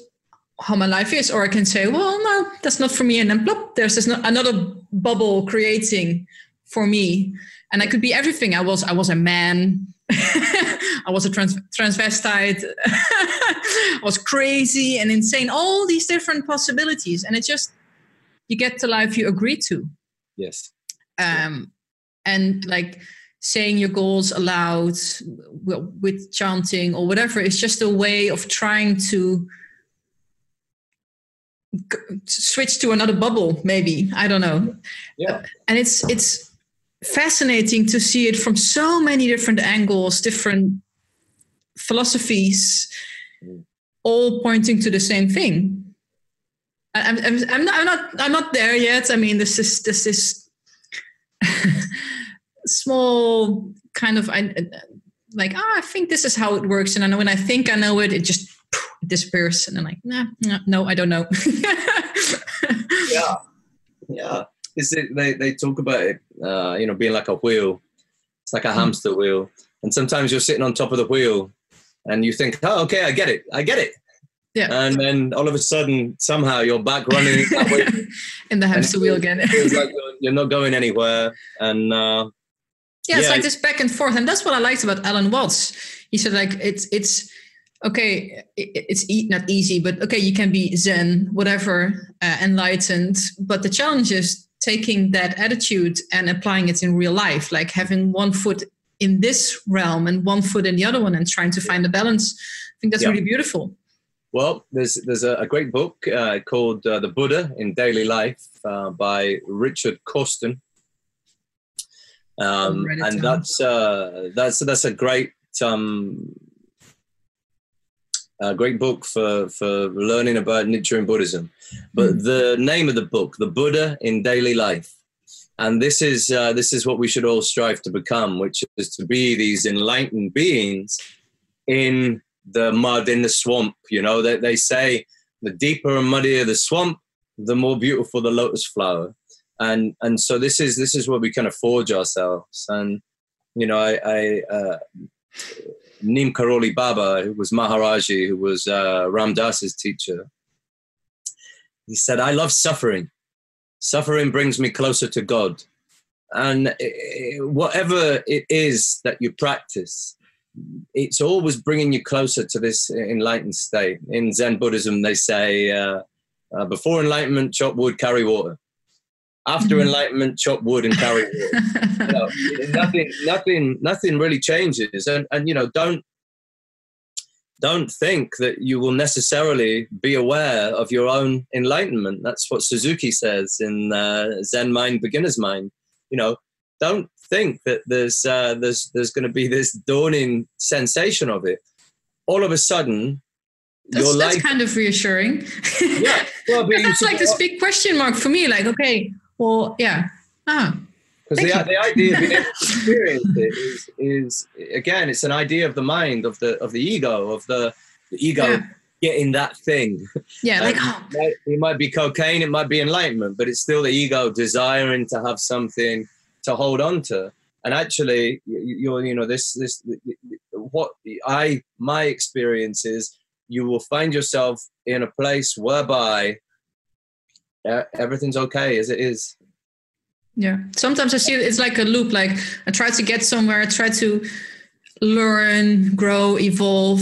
A: how my life is. Or I can say, well, no, that's not for me, and then plop, there's this no- another bubble creating for me, and I could be everything. I was I was a man. [laughs] I was a trans- transvestite. [laughs] I was crazy and insane. All these different possibilities, and it just you get the life you agree to.
B: Yes.
A: Um, and like saying your goals aloud with chanting or whatever is just a way of trying to g- switch to another bubble. Maybe I don't know.
B: Yeah.
A: And it's it's fascinating to see it from so many different angles, different philosophies, all pointing to the same thing. I- I'm, I'm, I'm, not, I'm not I'm not there yet. I mean, this is this is [laughs] small kind of I like ah, I think this is how it works, and then when I think I know it, it just it disappears, and I'm like nah, nah no, I don't know. [laughs]
B: yeah, yeah. Is it, they they talk about it, uh, you know, being like a wheel. It's like a
A: Hmm.
B: hamster wheel, and sometimes you're sitting on top of the wheel, and you think, oh, okay, I get it, I get it.
A: Yeah.
B: And then all of a sudden, somehow you're back running that way. [laughs]
A: in the hamster wheel again.
B: It feels like you're- not going anywhere, and uh,
A: yeah, it's like this back and forth, and that's what I liked about Alan Watts. He said like it's it's okay, it's e- not easy, but okay, you can be Zen, whatever, uh, enlightened, but the challenge is taking that attitude and applying it in real life, like having one foot in this realm and one foot in the other one, and trying to find a balance. I think that's
B: Yeah.
A: really beautiful.
B: Well, there's there's a, a great book uh, called uh, The Buddha in Daily Life uh, by Richard Causton, um, and that's uh, that's that's a great um, a great book for for learning about nature and Buddhism. But
A: Hmm.
B: the name of the book, The Buddha in Daily Life, and this is uh, this is what we should all strive to become, which is to be these enlightened beings in the mud in the swamp. You know, they, they say the deeper and muddier the swamp, the more beautiful the lotus flower. And and so this is this is where we kind of forge ourselves. And you know, I, I uh, Neem Karoli Baba, who was Maharaji, who was uh, Ram Dass's teacher, he said, "I love suffering. Suffering brings me closer to God." And eh, whatever it is that you practice, it's always bringing you closer to this enlightened state. In Zen Buddhism, they say, uh, uh, before enlightenment, chop wood, carry water. After
A: Mhm.
B: enlightenment, chop wood and carry water. [laughs] You know, nothing, nothing, nothing really changes. And, and you know, don't don't think that you will necessarily be aware of your own enlightenment. That's what Suzuki says in uh, Zen Mind, Beginner's Mind. You know, don't think that there's uh, there's there's going to be this dawning sensation of it. All of a sudden,
A: That's,
B: your
A: that's
B: life.
A: kind of reassuring. [laughs]
B: Yeah, well,
A: that's like this big question mark for me. Like, okay, well, yeah. Ah,
B: because the, the idea of being able to [laughs] experience it is, is again it's an idea of the mind of the of the ego of the, the ego
A: Yeah.
B: getting that thing.
A: Yeah, like,
B: Um,
A: oh,
B: it might- it might be cocaine it might be enlightenment but it's still the ego desiring to have something to hold on to. And actually you- you're you know this this what i my experience is you will find yourself in a place whereby e- everything's okay as it is
A: Yeah. Sometimes I see it's like a loop. Like I try to get somewhere, I try to learn, grow, evolve,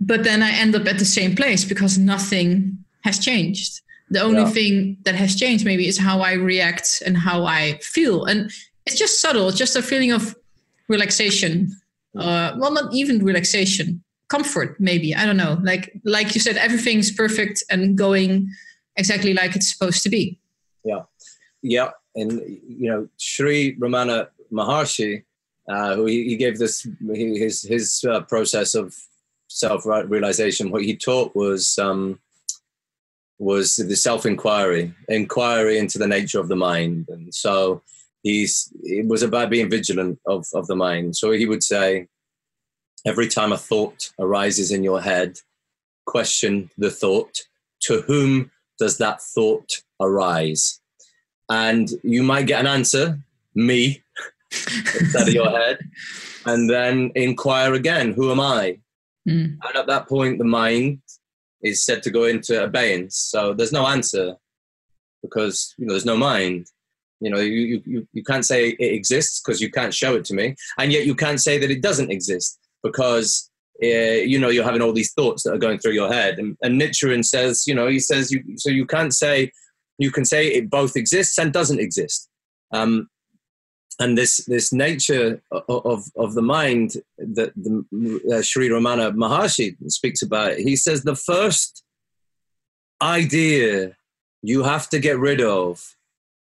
A: but then I end up at the same place because nothing has changed. The only
B: Yeah.
A: thing that has changed maybe is how I react and how I feel. And it's just subtle, it's just a feeling of relaxation. Uh, well, not even relaxation, comfort, maybe. I don't know. Like like you said, everything's perfect and going exactly like it's supposed to be. Yeah.
B: Yeah, and you know, Sri Ramana Maharshi, uh, who he, he gave this he, his his uh, process of self realization. What he taught was um, was the self inquiry, inquiry into the nature of the mind, and so he's it was about being vigilant of of the mind. So he would say, every time a thought arises in your head, question the thought. To whom does that thought arise? And you might get an answer me [laughs] instead of your head, and then inquire again, who am I?
A: Mm.
B: And at that point, the mind is said to go into abeyance. So there's no answer because you know there's no mind. You know, you you, you can't say it exists because you can't show it to me, and yet you can't say that it doesn't exist because uh, you know you're having all these thoughts that are going through your head. And, and Nichiren says, you know, he says you so you can't say you can say it both exists and doesn't exist. Um, and this this nature of of the mind that the uh, Sri Ramana Maharshi speaks about, he says the first idea you have to get rid of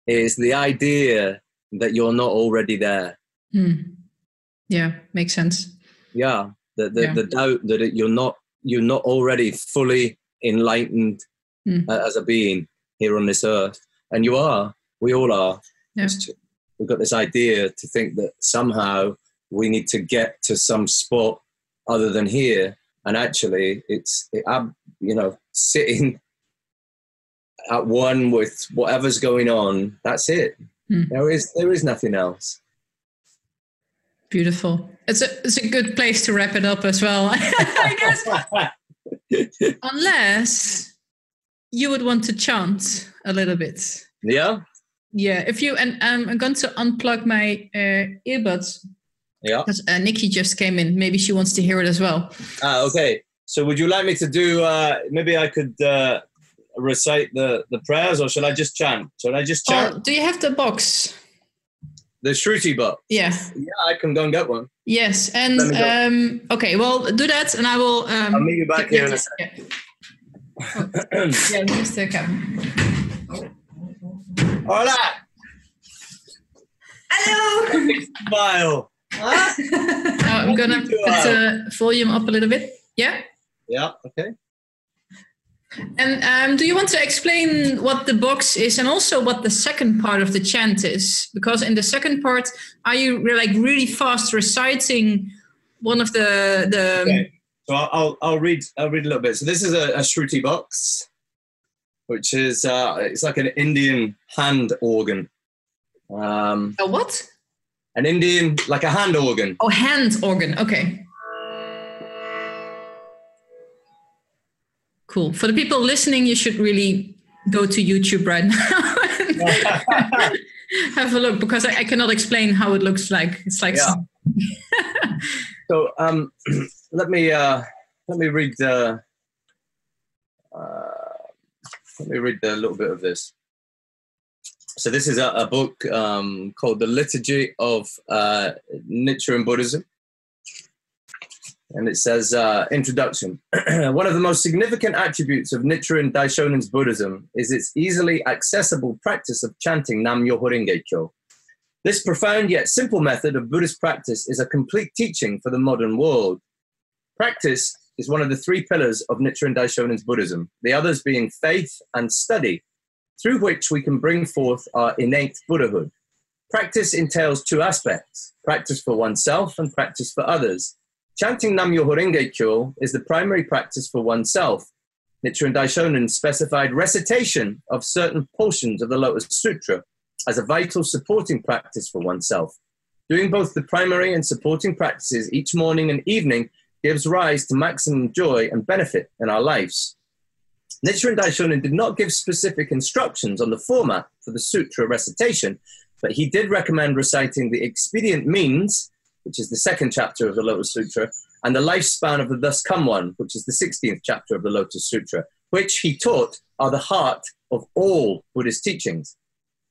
B: is the idea that you're not already there.
A: Mm. Yeah, makes sense.
B: Yeah, the the,
A: Yeah.
B: the doubt that it, you're not you're not already fully enlightened
A: Mm.
B: uh, as a being here on this earth, and you are. We all are.
A: Yeah.
B: We've got this idea to think that somehow we need to get to some spot other than here, and actually, it's it, ab- you know sitting at one with whatever's going on. That's it.
A: Hmm.
B: There is there is nothing else.
A: Beautiful. It's a it's a good place to wrap it up as well. [laughs] I guess [laughs] unless you would want to chant a little bit.
B: yeah,
A: Yeah, if you and um, I'm going to unplug my uh, earbuds
B: yeah.
A: because uh, Nikki just came in. Maybe she wants to hear it as well.
B: Ah, okay. So would you like me to do? Uh, maybe I could uh, recite the the prayers, or should I just chant? Should I just chant
A: Oh, do you have the box?
B: the Shruti box.
A: Yeah.
B: Yeah, I can go and get one.
A: Yes. And
B: Let me go.
A: um, okay, well, do that, and I will. Um,
B: I'll meet you back here in a
A: yeah, yeah, yeah, just a come.
B: Hola,
A: Hello.
B: smile.
A: Uh, I'm gonna put the volume up a little bit. Yeah.
B: Yeah. Okay.
A: And um, do you want to explain what the box is and also what the second part of the chant is? Because in the second part, are you like really fast reciting one of the the?
B: Okay. So I'll, I'll read I'll read a little bit. So this is a, a Shruti box, which is uh, it's like an Indian hand organ. Um,
A: A what?
B: an Indian like a hand organ.
A: Oh, hand organ. Okay. Cool. For the people listening, you should really go to YouTube right now. [laughs] Have a look because I, I cannot explain how it looks like. It's like
B: Yeah. So um, let me uh, let me read the uh, let me read a little bit of this. So this is a, a book um, called The Liturgy of uh, Nichiren Buddhism, and it says uh, introduction. [clears throat] One of the most significant attributes of Nichiren Daishonin's Buddhism is its easily accessible practice of chanting Nam Myoho Renge Kyo. This profound yet simple method of Buddhist practice is a complete teaching for the modern world. Practice is one of the three pillars of Nichiren Daishonin's Buddhism, the others being faith and study, through which we can bring forth our innate Buddhahood. Practice entails two aspects practice for oneself and practice for others. Chanting Nam Myoho Renge Kyo is the primary practice for oneself. Nichiren Daishonin specified recitation of certain portions of the Lotus Sutra as a vital supporting practice for oneself. Doing both the primary and supporting practices each morning and evening gives rise to maximum joy and benefit in our lives. Nichiren Daishonin did not give specific instructions on the format for the sutra recitation, but he did recommend reciting the expedient means, which is the second chapter of the Lotus Sutra, and the lifespan of the Thus Come One, which is the 16th chapter of the Lotus Sutra, which he taught are the heart of all Buddhist teachings.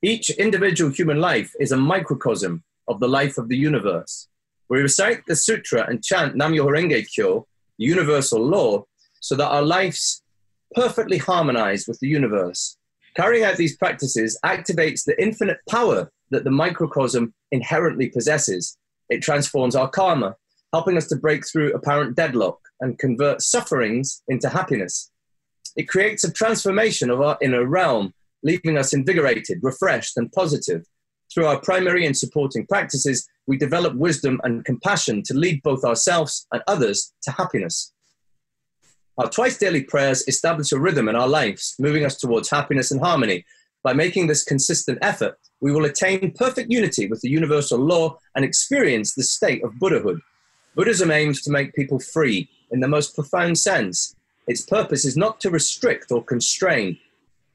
B: Each individual human life is a microcosm of the life of the universe. We recite the sutra and chant Nam Myoho Renge Kyo, universal law, so that our lives perfectly harmonize with the universe. Carrying out these practices activates the infinite power that the microcosm inherently possesses. It transforms our karma, helping us to break through apparent deadlock and convert sufferings into happiness. It creates a transformation of our inner realm, leaving us invigorated, refreshed, and positive. Through our primary and supporting practices, we develop wisdom and compassion to lead both ourselves and others to happiness. Our twice daily prayers establish a rhythm in our lives, moving us towards happiness and harmony. By making this consistent effort, we will attain perfect unity with the universal law and experience the state of Buddhahood. Buddhism aims to make people free in the most profound sense. Its purpose is not to restrict or constrain.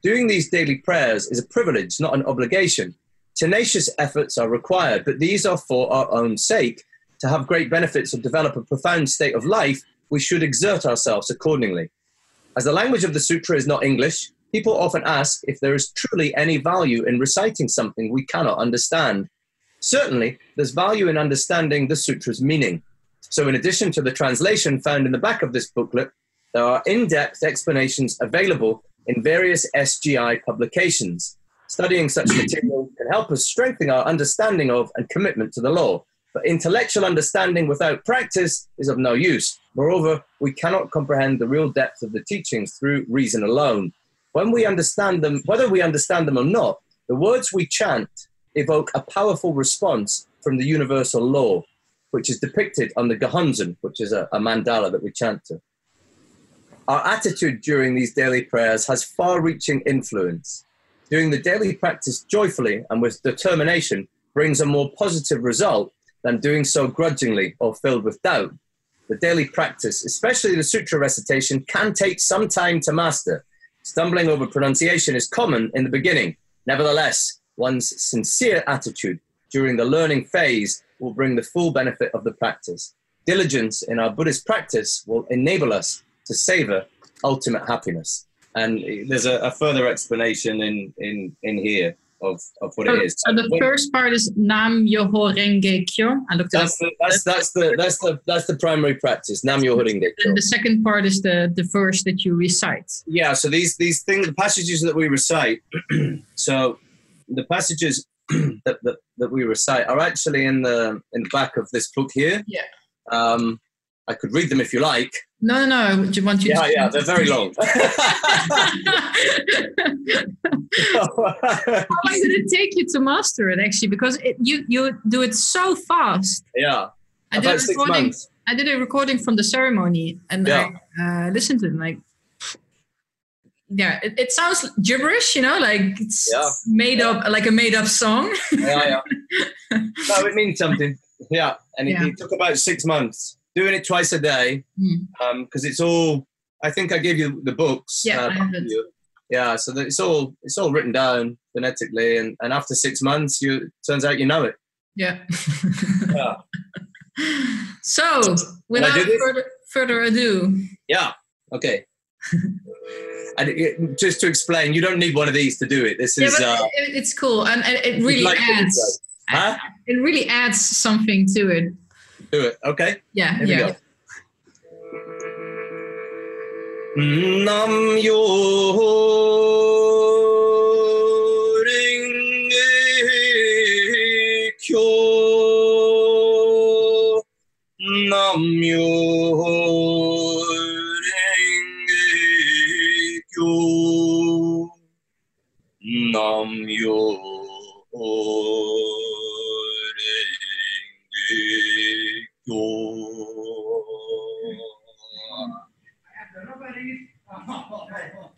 B: Doing these daily prayers is a privilege, not an obligation. Tenacious efforts are required, but these are for our own sake. To have great benefits or develop a profound state of life, we should exert ourselves accordingly. As the language of the sutra is not English, people often ask if there is truly any value in reciting something we cannot understand. Certainly, there's value in understanding the sutra's meaning. So, in addition to the translation found in the back of this booklet, there are in depth explanations available in various SGI publications. Studying such material can help us strengthen our understanding of and commitment to the law. But intellectual understanding without practice is of no use. Moreover, we cannot comprehend the real depth of the teachings through reason alone. When we understand them, whether we understand them or not, the words we chant evoke a powerful response from the universal law, which is depicted on the Gohonzon, which is a, a mandala that we chant to. Our attitude during these daily prayers has far reaching influence. Doing the daily practice joyfully and with determination brings a more positive result than doing so grudgingly or filled with doubt. The daily practice, especially the sutra recitation, can take some time to master. Stumbling over pronunciation is common in the beginning. Nevertheless, one's sincere attitude during the learning phase will bring the full benefit of the practice. Diligence in our Buddhist practice will enable us to savor ultimate happiness. And there's a, a further explanation in, in, in here of, of what it is.
C: So the when, first part is Nam Myoho Renge Kyo.
B: I looked that's, the, that's, that's, the, that's, the, that's the primary practice, Nam Myoho Renge Kyo.
C: And the second part is the, the verse that you recite.
B: Yeah, so these, these things, the passages that we recite, [clears throat] so the passages [clears throat] that, that, that we recite are actually in the, in the back of this book here.
C: Yeah.
B: Um, I could read them if you like.
C: No, no, no. Do you want you?
B: Yeah, to- yeah, they're very long. [laughs]
C: How long did it take you to master it? Actually, because it, you you do it so fast.
B: Yeah,
C: I
B: about
C: did
B: six months.
C: I did a recording from the ceremony, and yeah. I uh, listened to it. like, yeah, it, it, sounds gibberish, you know, like it's yeah. made yeah. up, like a made up song.
B: yeah, yeah. [laughs] No, it means something. Yeah, and it, it took about six months doing it twice a day because mm. um, it's all. I think I gave you the books.
C: Yeah, uh,
B: yeah. So it's all it's all written down phonetically, and, and after six months, you turns out you know it.
C: Yeah. [laughs] yeah. So, without further, further ado.
B: Yeah. Okay. [laughs] and it, just to explain, you don't need one of these to do it. This is.
C: Yeah, uh, it, it's cool, and it really like adds. Huh? It really adds something to it
B: do it. Okay.
C: Yeah. Here yeah.
B: Nam yo kyo Nam yo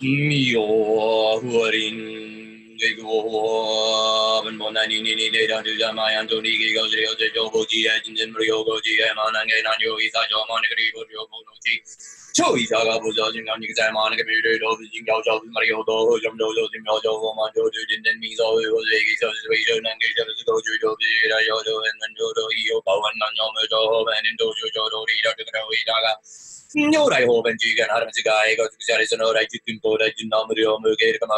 B: Miorin Gego and Monani Nini Data to Jamai Antoni Gego Zero Zejo Boji and Jim Rio Goji and Manangan and Yo Isa Jamani Gego Yo Bonoji Cho Isa Gabo Jajin and Yuza Manica Mudo of the Jingo Job Mario Do Jam Dojo Jim Yojo Woman Dojo Jin and Mizo Jagi Situation and Gator Dojo Dojo Yodo and Dojo Yo Bowen and Yomo Dojo and Dojo Jodo Rita Gaga the Daga 如来法本具現ある世界が尽くされその来自君と来自の無料無形かま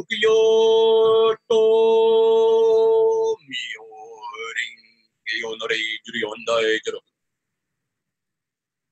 B: kukiyoto O ring yo no re juri on dai juro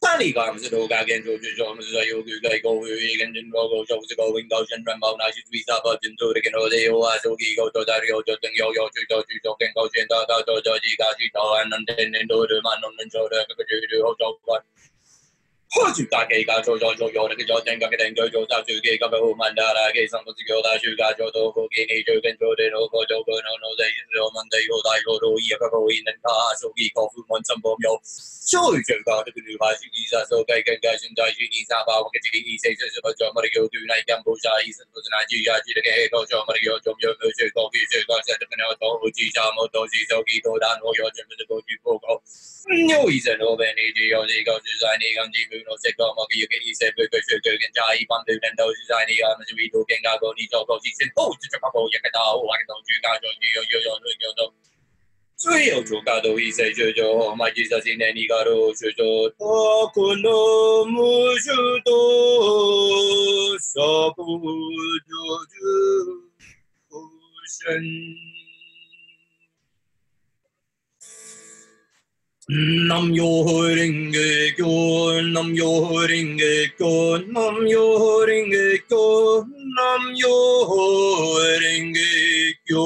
B: 三里港是度假建筑，最重要是要规划高区域跟建筑构造，是高温高旋转包，那是最差不建筑的建筑的优化设计构造，在里头就等要要去做去做跟高旋转到到做做技术，高安能天天都得满能能做的各个区域都要做完。Hoju Kake 所有功德都已成就，满志在心内，你可成就？多苦乐无处躲，娑婆究竟无生。Nam yo ringe kyo, nam yo ringe kyo, nam yo ringe kyo, nam yo ringe kyo.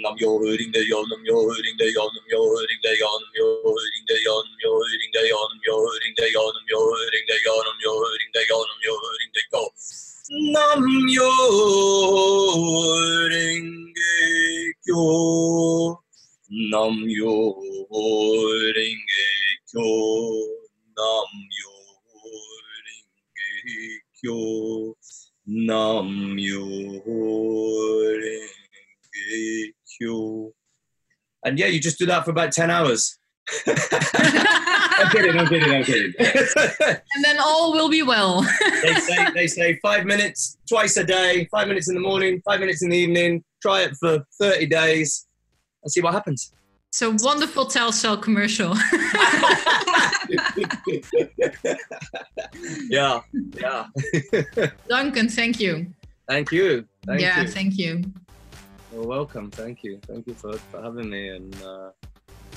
B: Nam yo ringe yo, nam yo ringe yo, nam yo ringe yo, nam yo ringe yo, nam yo ringe yo, nam yo ringe yo, nam yo ringe yo, nam yo ringe yo, nam yo ringe yo. Nam yo ringe kyo. Nam yo ringe kyo, nam yo ringe kyo, nam yo ringe kyo. And yeah, you just do that for about 10 hours. [laughs] I'm kidding, I'm kidding, I'm kidding. [laughs]
C: and then all will be well. [laughs]
B: they say they say five minutes twice a day, five minutes in the morning, five minutes in the evening. Try it for 30 days and see what happens.
C: So wonderful Telcel commercial. [laughs]
B: yeah, yeah.
C: Duncan, thank you.
B: Thank you. Thank
C: yeah,
B: you.
C: thank you.
B: You're welcome. Thank you. Thank you for, for having me and uh,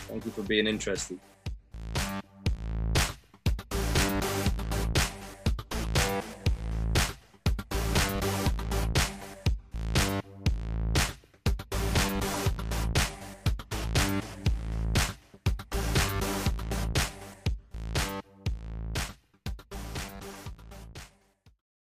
B: thank you for being interested.